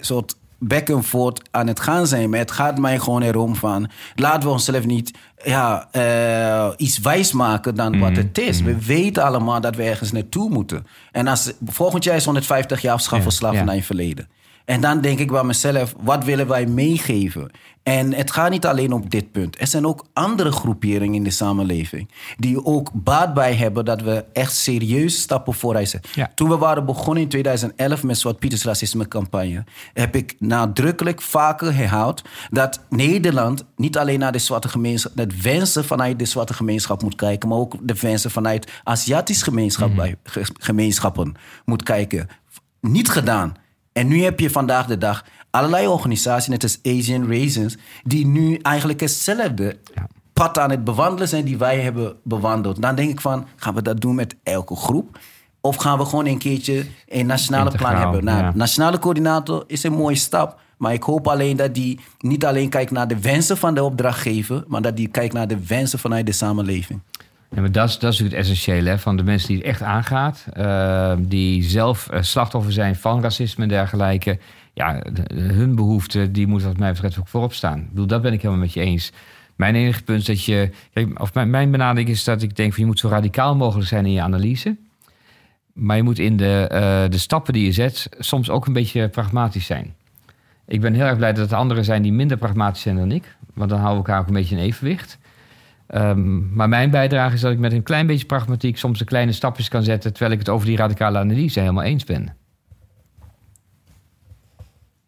soort back and forth aan het gaan zijn. Maar het gaat mij gewoon erom van... laten we onszelf niet ja, eh, iets wijs maken dan wat het is. We weten allemaal dat we ergens naartoe moeten. En als, volgend jaar is 150 jaar afschaffen Ja, slaven ja. naar je verleden. En dan denk ik bij mezelf, wat willen wij meegeven? En het gaat niet alleen op dit punt. Er zijn ook andere groeperingen in de samenleving... die ook baat bij hebben dat we echt serieus stappen vooruit zetten. Ja. Toen we waren begonnen in 2011 met Zwart Pieters racisme campagne... heb ik nadrukkelijk vaker herhaald dat Nederland... niet alleen naar de zwarte gemeenschap, het wensen vanuit de zwarte gemeenschap moet kijken... maar ook de wensen vanuit Aziatisch gemeenschap bij, ge- gemeenschappen moet kijken. Niet gedaan. En nu heb je vandaag de dag allerlei organisaties, net als Asian Raisins... die nu eigenlijk hetzelfde pad aan het bewandelen zijn die wij hebben bewandeld. Dan denk ik van, gaan we dat doen met elke groep? Of gaan we gewoon een keertje een nationale plan hebben? Nou, ja. nationale coördinator is een mooie stap. Maar ik hoop alleen dat die niet alleen kijkt naar de wensen van de opdrachtgever... maar dat die kijkt naar de wensen vanuit de samenleving. Ja, dat is, natuurlijk het essentiële hè, van de mensen die het echt aangaat. eh, die zelf eh, slachtoffer zijn van racisme en dergelijke. Ja, hun behoeften, die moeten wat mij betreft ook voorop staan. Ik bedoel, dat ben ik helemaal met je eens. Mijn enige punt is dat je... Of mijn, mijn benadering is dat ik denk van je moet zo radicaal mogelijk zijn in je analyse. Maar je moet in de, eh, de stappen die je zet soms ook een beetje pragmatisch zijn. Ik ben heel erg blij dat er anderen zijn die minder pragmatisch zijn dan ik. Want dan houden we elkaar ook een beetje in evenwicht. Ehm, maar mijn bijdrage is dat ik met een klein beetje pragmatiek soms de kleine stapjes kan zetten, terwijl ik het over die radicale analyse helemaal eens ben.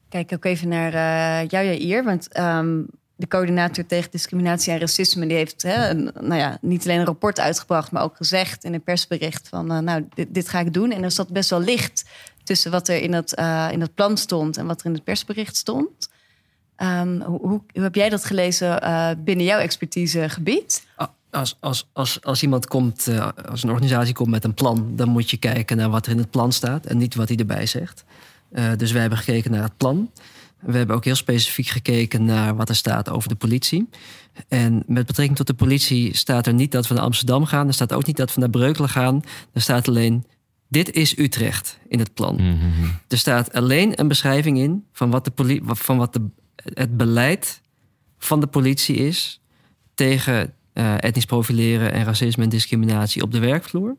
Kijk ook even naar eh jou, Jair. Want ehm, de coördinator tegen discriminatie en racisme... die heeft hè, een, nou ja, niet alleen een rapport uitgebracht... maar ook gezegd in een persbericht van... eh, nou, dit, dit ga ik doen. En er zat best wel licht tussen wat er in dat, eh, in dat plan stond... en wat er in het persbericht stond. Ehm, hoe, hoe, heb jij dat gelezen eh, binnen jouw expertisegebied? Als, als, als, als iemand komt, eh, als een organisatie komt met een plan, dan moet je kijken naar wat er in het plan staat en niet wat hij erbij zegt. Eh, dus wij hebben gekeken naar het plan. We hebben ook heel specifiek gekeken naar wat er staat over de politie. En met betrekking tot de politie staat er niet dat we naar Amsterdam gaan. Er staat ook niet dat we naar Breukelen gaan. Er staat alleen, dit is Utrecht in het plan. Er staat alleen een beschrijving in van wat, de van wat de, het beleid van de politie is tegen eh, etnisch profileren en racisme en discriminatie op de werkvloer.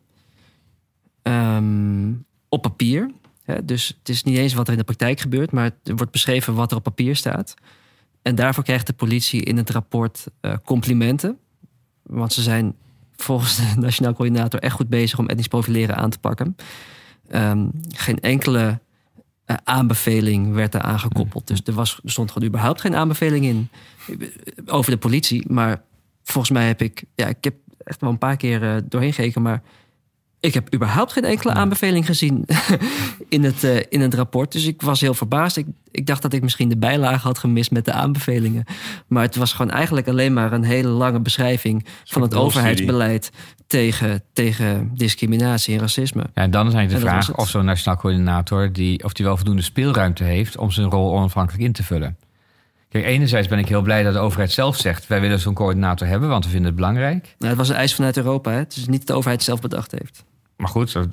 Ehm, op papier. Hè, dus het is niet eens wat er in de praktijk gebeurt, maar er wordt beschreven wat er op papier staat. En daarvoor krijgt de politie in het rapport eh, complimenten. Want ze zijn volgens de Nationaal Coördinator echt goed bezig om etnisch profileren aan te pakken. Ehm, geen enkele eh, aanbeveling werd er aangekoppeld. Dus er, was, er stond gewoon überhaupt geen aanbeveling in over de politie. Maar volgens mij heb ik, ja, ik heb echt wel een paar keer eh, doorheen gekeken, maar ik heb überhaupt geen enkele aanbeveling gezien in het, eh, in het rapport. Dus ik was heel verbaasd. Ik, ik dacht dat ik misschien de bijlage had gemist met de aanbevelingen. Maar het was gewoon eigenlijk alleen maar een hele lange beschrijving van het overheidsbeleid tegen, tegen discriminatie en racisme. Ja, en dan is eigenlijk de vraag of zo'n nationaal coördinator die, of die wel voldoende speelruimte heeft om zijn rol onafhankelijk in te vullen. Kijk, enerzijds ben ik heel blij dat de overheid zelf zegt: wij willen zo'n coördinator hebben, want we vinden het belangrijk. Nou, het was een eis vanuit Europa. Hè? Het is niet dat de overheid zelf bedacht heeft. Maar goed, dat,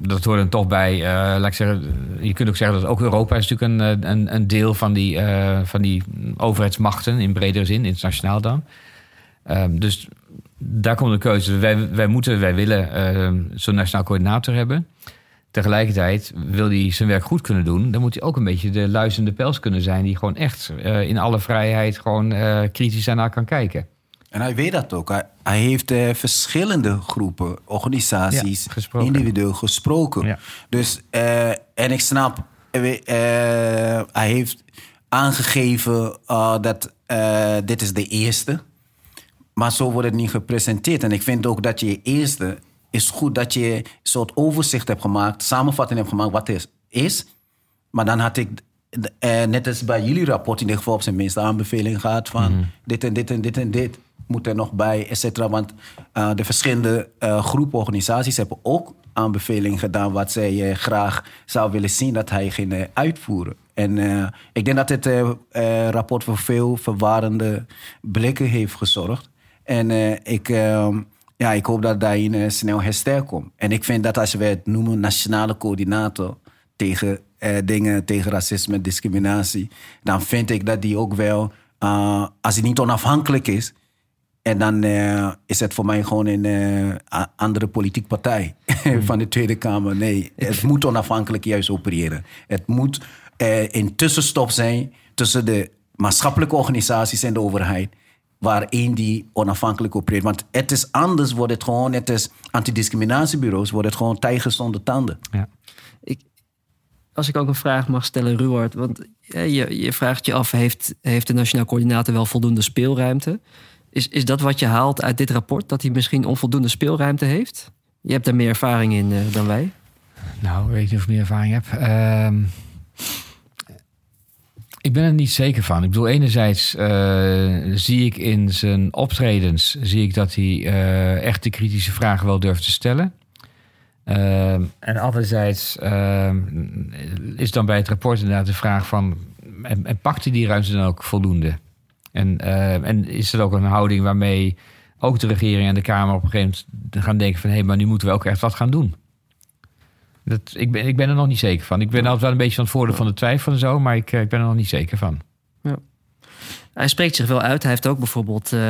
dat hoort er toch bij. eh, laat ik zeggen, je kunt ook zeggen dat ook Europa is natuurlijk een, eh, een, een deel van die, eh, van die overheidsmachten in bredere zin, internationaal dan. Ehm, dus daar komt de keuze. Wij, wij moeten, wij willen zo'n nationaal coördinator hebben. Tegelijkertijd wil hij zijn werk goed kunnen doen. Dan moet hij ook een beetje de luisterende pels kunnen zijn, die gewoon echt in alle vrijheid gewoon kritisch daarnaar kan kijken. En hij weet dat ook. Hij, hij heeft eh, verschillende groepen, organisaties, Ja, gesproken. individueel gesproken. Ja. Dus, eh, en ik snap, eh, hij heeft aangegeven dat dit is de eerste. Maar zo wordt het niet gepresenteerd. En ik vind ook dat je eerste is goed dat je een soort overzicht hebt gemaakt, samenvatting hebt gemaakt wat is. is. Maar dan had ik, net als bij jullie rapport, in ieder geval op zijn minste aanbeveling gehad van dit en dit en dit en dit moet er nog bij, et cetera. Want eh, de verschillende eh, groepen organisaties hebben ook aanbevelingen gedaan wat zij graag zou willen zien dat hij ging uitvoeren. En ik denk dat dit rapport voor veel verwarrende blikken heeft gezorgd. En ik, ehm, ja, ik hoop dat daarin snel herstel komt. En ik vind dat als we het noemen nationale coördinator tegen dingen, tegen racisme, discriminatie, dan vind ik dat die ook wel, als hij niet onafhankelijk is, en dan uh, is het voor mij gewoon een uh, andere politieke partij hmm. van de Tweede Kamer. Nee, het moet onafhankelijk juist opereren. Het moet uh, een tussenstop zijn tussen de maatschappelijke organisaties en de overheid. Waarin die onafhankelijk opereert. Want het is anders, wordt het gewoon, het is antidiscriminatiebureaus, wordt het gewoon tijgers zonder tanden. Ja. Ik, als ik ook een vraag mag stellen, Ruward. Want je, je vraagt je af, heeft, heeft de Nationaal Coördinator wel voldoende speelruimte? Is, is dat wat je haalt uit dit rapport? Dat hij misschien onvoldoende speelruimte heeft? Je hebt daar meer ervaring in uh, dan wij. Nou, weet niet of ik meer ervaring heb. Uh, ik ben er niet zeker van. Ik bedoel, enerzijds uh, zie ik in zijn optredens... zie ik dat hij uh, echt de kritische vragen wel durft te stellen. Ehm, en anderzijds ehm, is dan bij het rapport inderdaad de vraag van... en, en pakt hij die ruimte dan ook voldoende? En, uh, en is er ook een houding waarmee ook de regering en de Kamer op een gegeven moment gaan denken van hé, hey, maar nu moeten we ook echt wat gaan doen. Dat, ik, ben, ik ben er nog niet zeker van. Ik ben altijd wel een beetje van het voordeel van de twijfel en zo, maar ik, eh, ik ben er nog niet zeker van. Ja. Hij spreekt zich wel uit. Hij heeft ook bijvoorbeeld uh,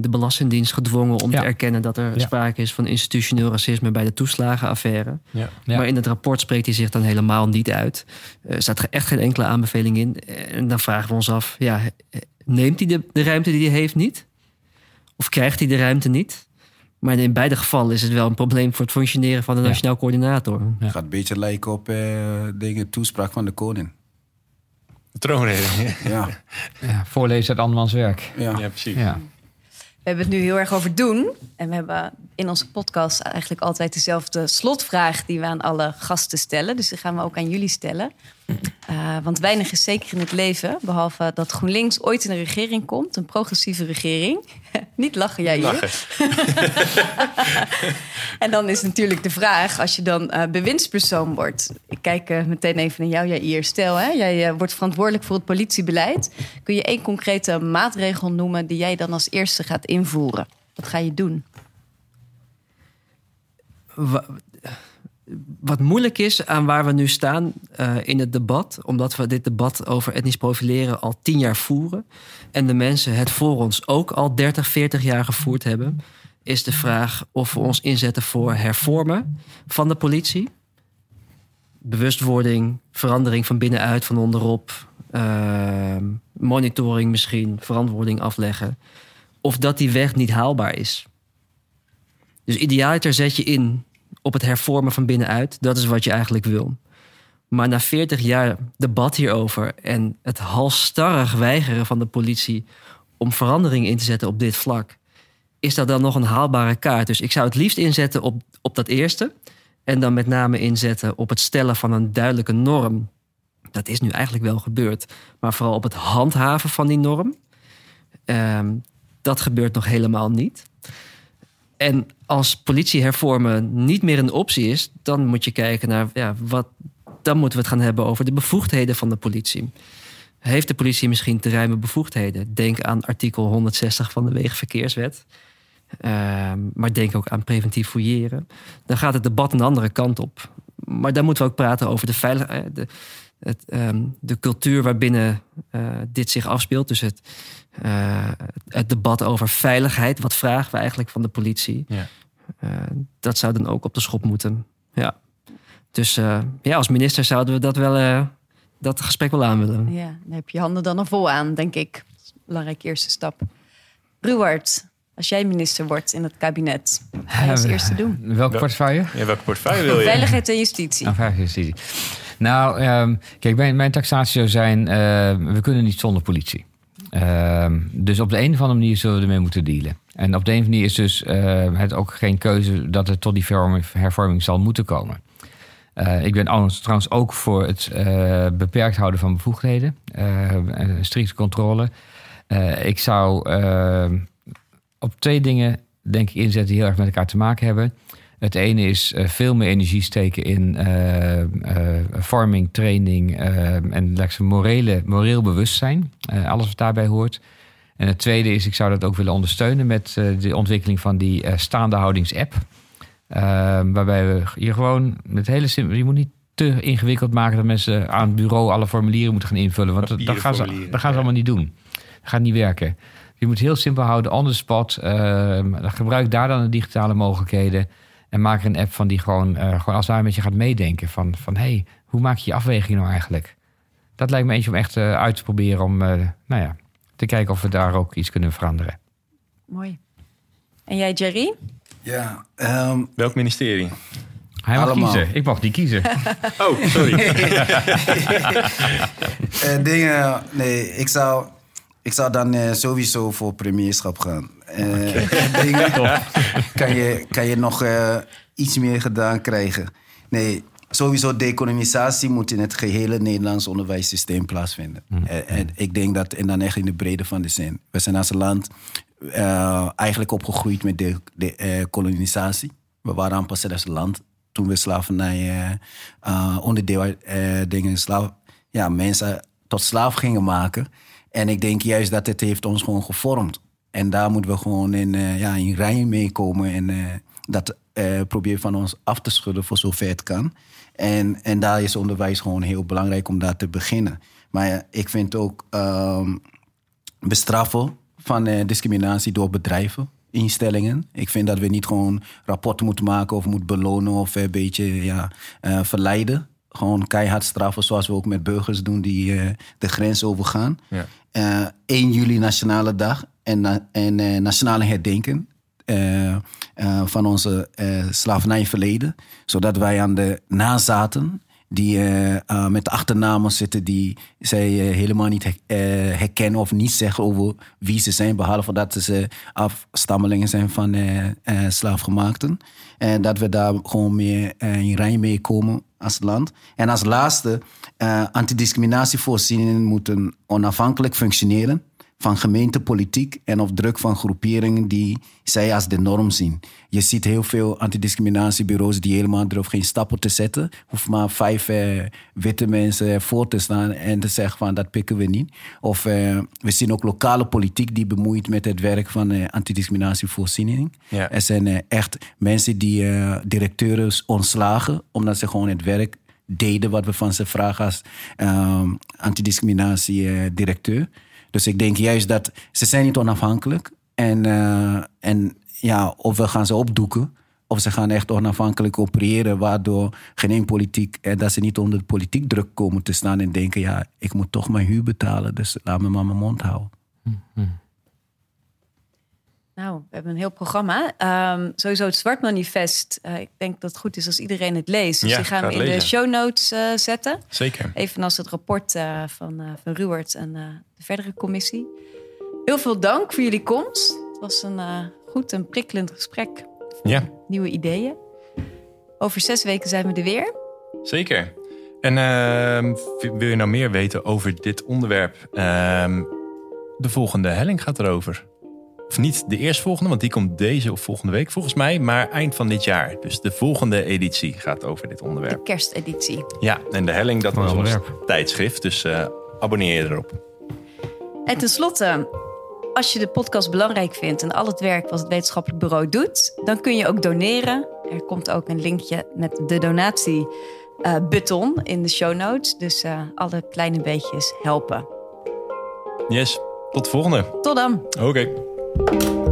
de Belastingdienst gedwongen om te erkennen dat er sprake is van institutioneel racisme bij de toeslagenaffaire. Ja. Maar in het rapport spreekt hij zich dan helemaal niet uit. Er staat echt geen enkele aanbeveling in. En dan vragen we ons af: ja, neemt hij de, de ruimte die hij heeft niet? Of krijgt hij de ruimte niet? Maar in beide gevallen is het wel een probleem voor het functioneren van de Nationaal Coördinator. Het gaat een beetje lijken op uh, dingen, toespraak van de koning. De troonrede. Ja. ja. Voorlezen uit andermans werk. Ja, ja precies. Ja. We hebben het nu heel erg over doen. En we hebben in onze podcast eigenlijk altijd dezelfde slotvraag die we aan alle gasten stellen. Dus die gaan we ook aan jullie stellen. Uh, want weinig is zeker in het leven, behalve dat GroenLinks ooit in een regering komt, een progressieve regering. Niet lachen jij hier. en dan is natuurlijk de vraag, als je dan uh, bewindspersoon wordt. Ik kijk uh, meteen even naar jou, Jair. Stel, hè, jij wordt verantwoordelijk voor het politiebeleid. Kun je één concrete maatregel noemen die jij dan als eerste gaat invoeren? Wat ga je doen? Wat moeilijk is aan waar we nu staan uh, in het debat, omdat we dit debat over etnisch profileren al tien jaar voeren en de mensen het voor ons ook al 30, 40 jaar gevoerd hebben, is de vraag of we ons inzetten voor hervormen van de politie. Bewustwording, verandering van binnenuit, van onderop, uh, monitoring misschien, verantwoording afleggen. Of dat die weg niet haalbaar is. Dus idealiter zet je in op het hervormen van binnenuit. Dat is wat je eigenlijk wil. Maar na 40 jaar debat hierover en het halstarrig weigeren van de politie om verandering in te zetten op dit vlak, is dat dan nog een haalbare kaart. Dus ik zou het liefst inzetten op, op dat eerste. En dan met name inzetten op het stellen van een duidelijke norm. Dat is nu eigenlijk wel gebeurd. Maar vooral op het handhaven van die norm. Um, dat gebeurt nog helemaal niet. En als politie hervormen niet meer een optie is, dan moet je kijken naar ja, wat. Dan moeten we het gaan hebben over de bevoegdheden van de politie. Heeft de politie misschien te ruime bevoegdheden? Denk aan artikel 160 van de Wegenverkeerswet. Uh, maar denk ook aan preventief fouilleren. Dan gaat het debat een andere kant op. Maar dan moeten we ook praten over de veiligheid. Eh, de, ehm, de cultuur waarbinnen uh, dit zich afspeelt. Dus het, uh, het debat over veiligheid. Wat vragen we eigenlijk van de politie? Ja. Uh, dat zou dan ook op de schop moeten. Ja. Dus ja, als minister zouden we dat wel dat gesprek wel aan willen. Ja, dan heb je handen dan al vol aan, denk ik. Belangrijke eerste stap. Ruward, als jij minister wordt in het kabinet, wat ga je als eerste doen? Welke portefeuille? Ja, welke portefeuille wil je? Veiligheid en justitie. Oh, veiligheid en justitie. Nou, um, kijk, mijn, mijn taxatie zou zijn: uh, we kunnen niet zonder politie. Uh, dus op de een of andere manier zullen we ermee moeten dealen. En op de een of andere manier is dus uh, het ook geen keuze dat het tot die hervorming zal moeten komen. Uh, ik ben trouwens ook voor het uh, beperkt houden van bevoegdheden, strikte controle. ik zou op twee dingen, denk ik, inzetten die heel erg met elkaar te maken hebben. Het ene is uh, veel meer energie steken in farming, training en morele, moreel bewustzijn. alles wat daarbij hoort. En het tweede is, ik zou dat ook willen ondersteunen met de ontwikkeling van die staande houdings-app. waarbij we hier gewoon met hele simpel. Je moet niet te ingewikkeld maken dat mensen aan het bureau alle formulieren moeten gaan invullen. Want dat, gaan, ze, dat gaan ze allemaal niet doen. Dat gaat niet werken. Je moet heel simpel houden, on the spot. Uh, gebruik daar dan de digitale mogelijkheden. En maak er een app van die gewoon, uh, gewoon als daar met je gaat meedenken. Van, van hey, hoe maak je je afweging nou eigenlijk? Dat lijkt me eentje om echt uh, uit te proberen om nou ja, te kijken of we daar ook iets kunnen veranderen. Mooi. En jij, Jerry? Ja. Um, Welk ministerie? Hij mag Allemaal. kiezen. Ik mag niet kiezen. oh, sorry. uh, dingen, nee, ik zou, ik zou dan uh, sowieso voor premierschap gaan. Uh, dingen, kan, je, kan je nog iets meer gedaan krijgen. Nee, sowieso decolonisatie moet in het gehele Nederlands onderwijssysteem plaatsvinden. Mm. En ik denk dat, en dan echt in de brede van de zin. We zijn als land eigenlijk opgegroeid met de, de kolonisatie. We waren aanpassen als land toen we slavernij uh, onderdeel uh, dingen, slaaf, ja, mensen tot slaaf gingen maken. En ik denk juist dat het heeft ons gewoon gevormd. En daar moeten we gewoon in, uh, ja, in rij mee komen en dat proberen van ons af te schudden voor zover het kan. En, en daar is onderwijs gewoon heel belangrijk om daar te beginnen. Maar ik vind ook ehm, bestraffen van discriminatie door bedrijven instellingen. Ik vind dat we niet gewoon rapporten moeten maken of moeten belonen of een beetje ja, uh, verleiden. Gewoon keihard straffen zoals we ook met burgers doen die uh, de grens overgaan. Ja. Uh, eh, 1 juli Nationale Dag en, en Nationale Herdenken. van onze slavernijverleden. Zodat wij aan de nazaten die met achternamen zitten die zij helemaal niet herkennen of niet zeggen over wie ze zijn, behalve dat ze afstammelingen zijn van slaafgemaakten. En dat we daar gewoon meer in rij mee komen als land. En als laatste, antidiscriminatievoorzieningen moeten onafhankelijk functioneren van gemeentepolitiek en of druk van groeperingen die zij als de norm zien. Je ziet heel veel antidiscriminatiebureaus die helemaal erop geen stappen te zetten. Hoef maar vijf eh, witte mensen voor te staan en te zeggen van dat pikken we niet. Of eh, we zien ook lokale politiek die bemoeit met het werk van eh, antidiscriminatievoorziening. Ja. Er zijn eh, echt mensen die eh, directeuren ontslagen omdat ze gewoon het werk deden wat we van ze vragen als uh, antidiscriminatiedirecteur. Dus ik denk juist dat ze zijn niet onafhankelijk. En, uh, en ja, of we gaan ze opdoeken. Of ze gaan echt onafhankelijk opereren, waardoor geen politiek, en dat ze niet onder de politiek druk komen te staan en denken: ja, ik moet toch mijn huur betalen, dus laat me maar mijn mond houden. Mm nou, we hebben een heel programma. Um, sowieso het Zwart Manifest. Uh, ik denk dat het goed is als iedereen het leest. Dus die gaan we in de show notes uh, zetten. Zeker. Evenals het rapport uh, van, van Ruwert en de verdere commissie. Heel veel dank voor jullie komst. Het was een goed en prikkelend gesprek. Ja. Nieuwe ideeën. Over zes weken zijn we er weer. Zeker. En ehm, wil je nou meer weten over dit onderwerp? Ehm, de volgende helling gaat erover. Of niet de eerstvolgende, want die komt deze of volgende week volgens mij. Maar eind van dit jaar. Dus de volgende editie gaat over dit onderwerp. De kersteditie. Ja, en de helling dat was ons tijdschrift. Dus uh, abonneer je erop. En tenslotte, als je de podcast belangrijk vindt en al het werk wat het wetenschappelijk bureau doet, dan kun je ook doneren. Er komt ook een linkje met de donatie uh, button in de show notes. Dus uh, alle kleine beetjes helpen. Yes, tot de volgende. Tot dan. Oké. Okay. Thank you.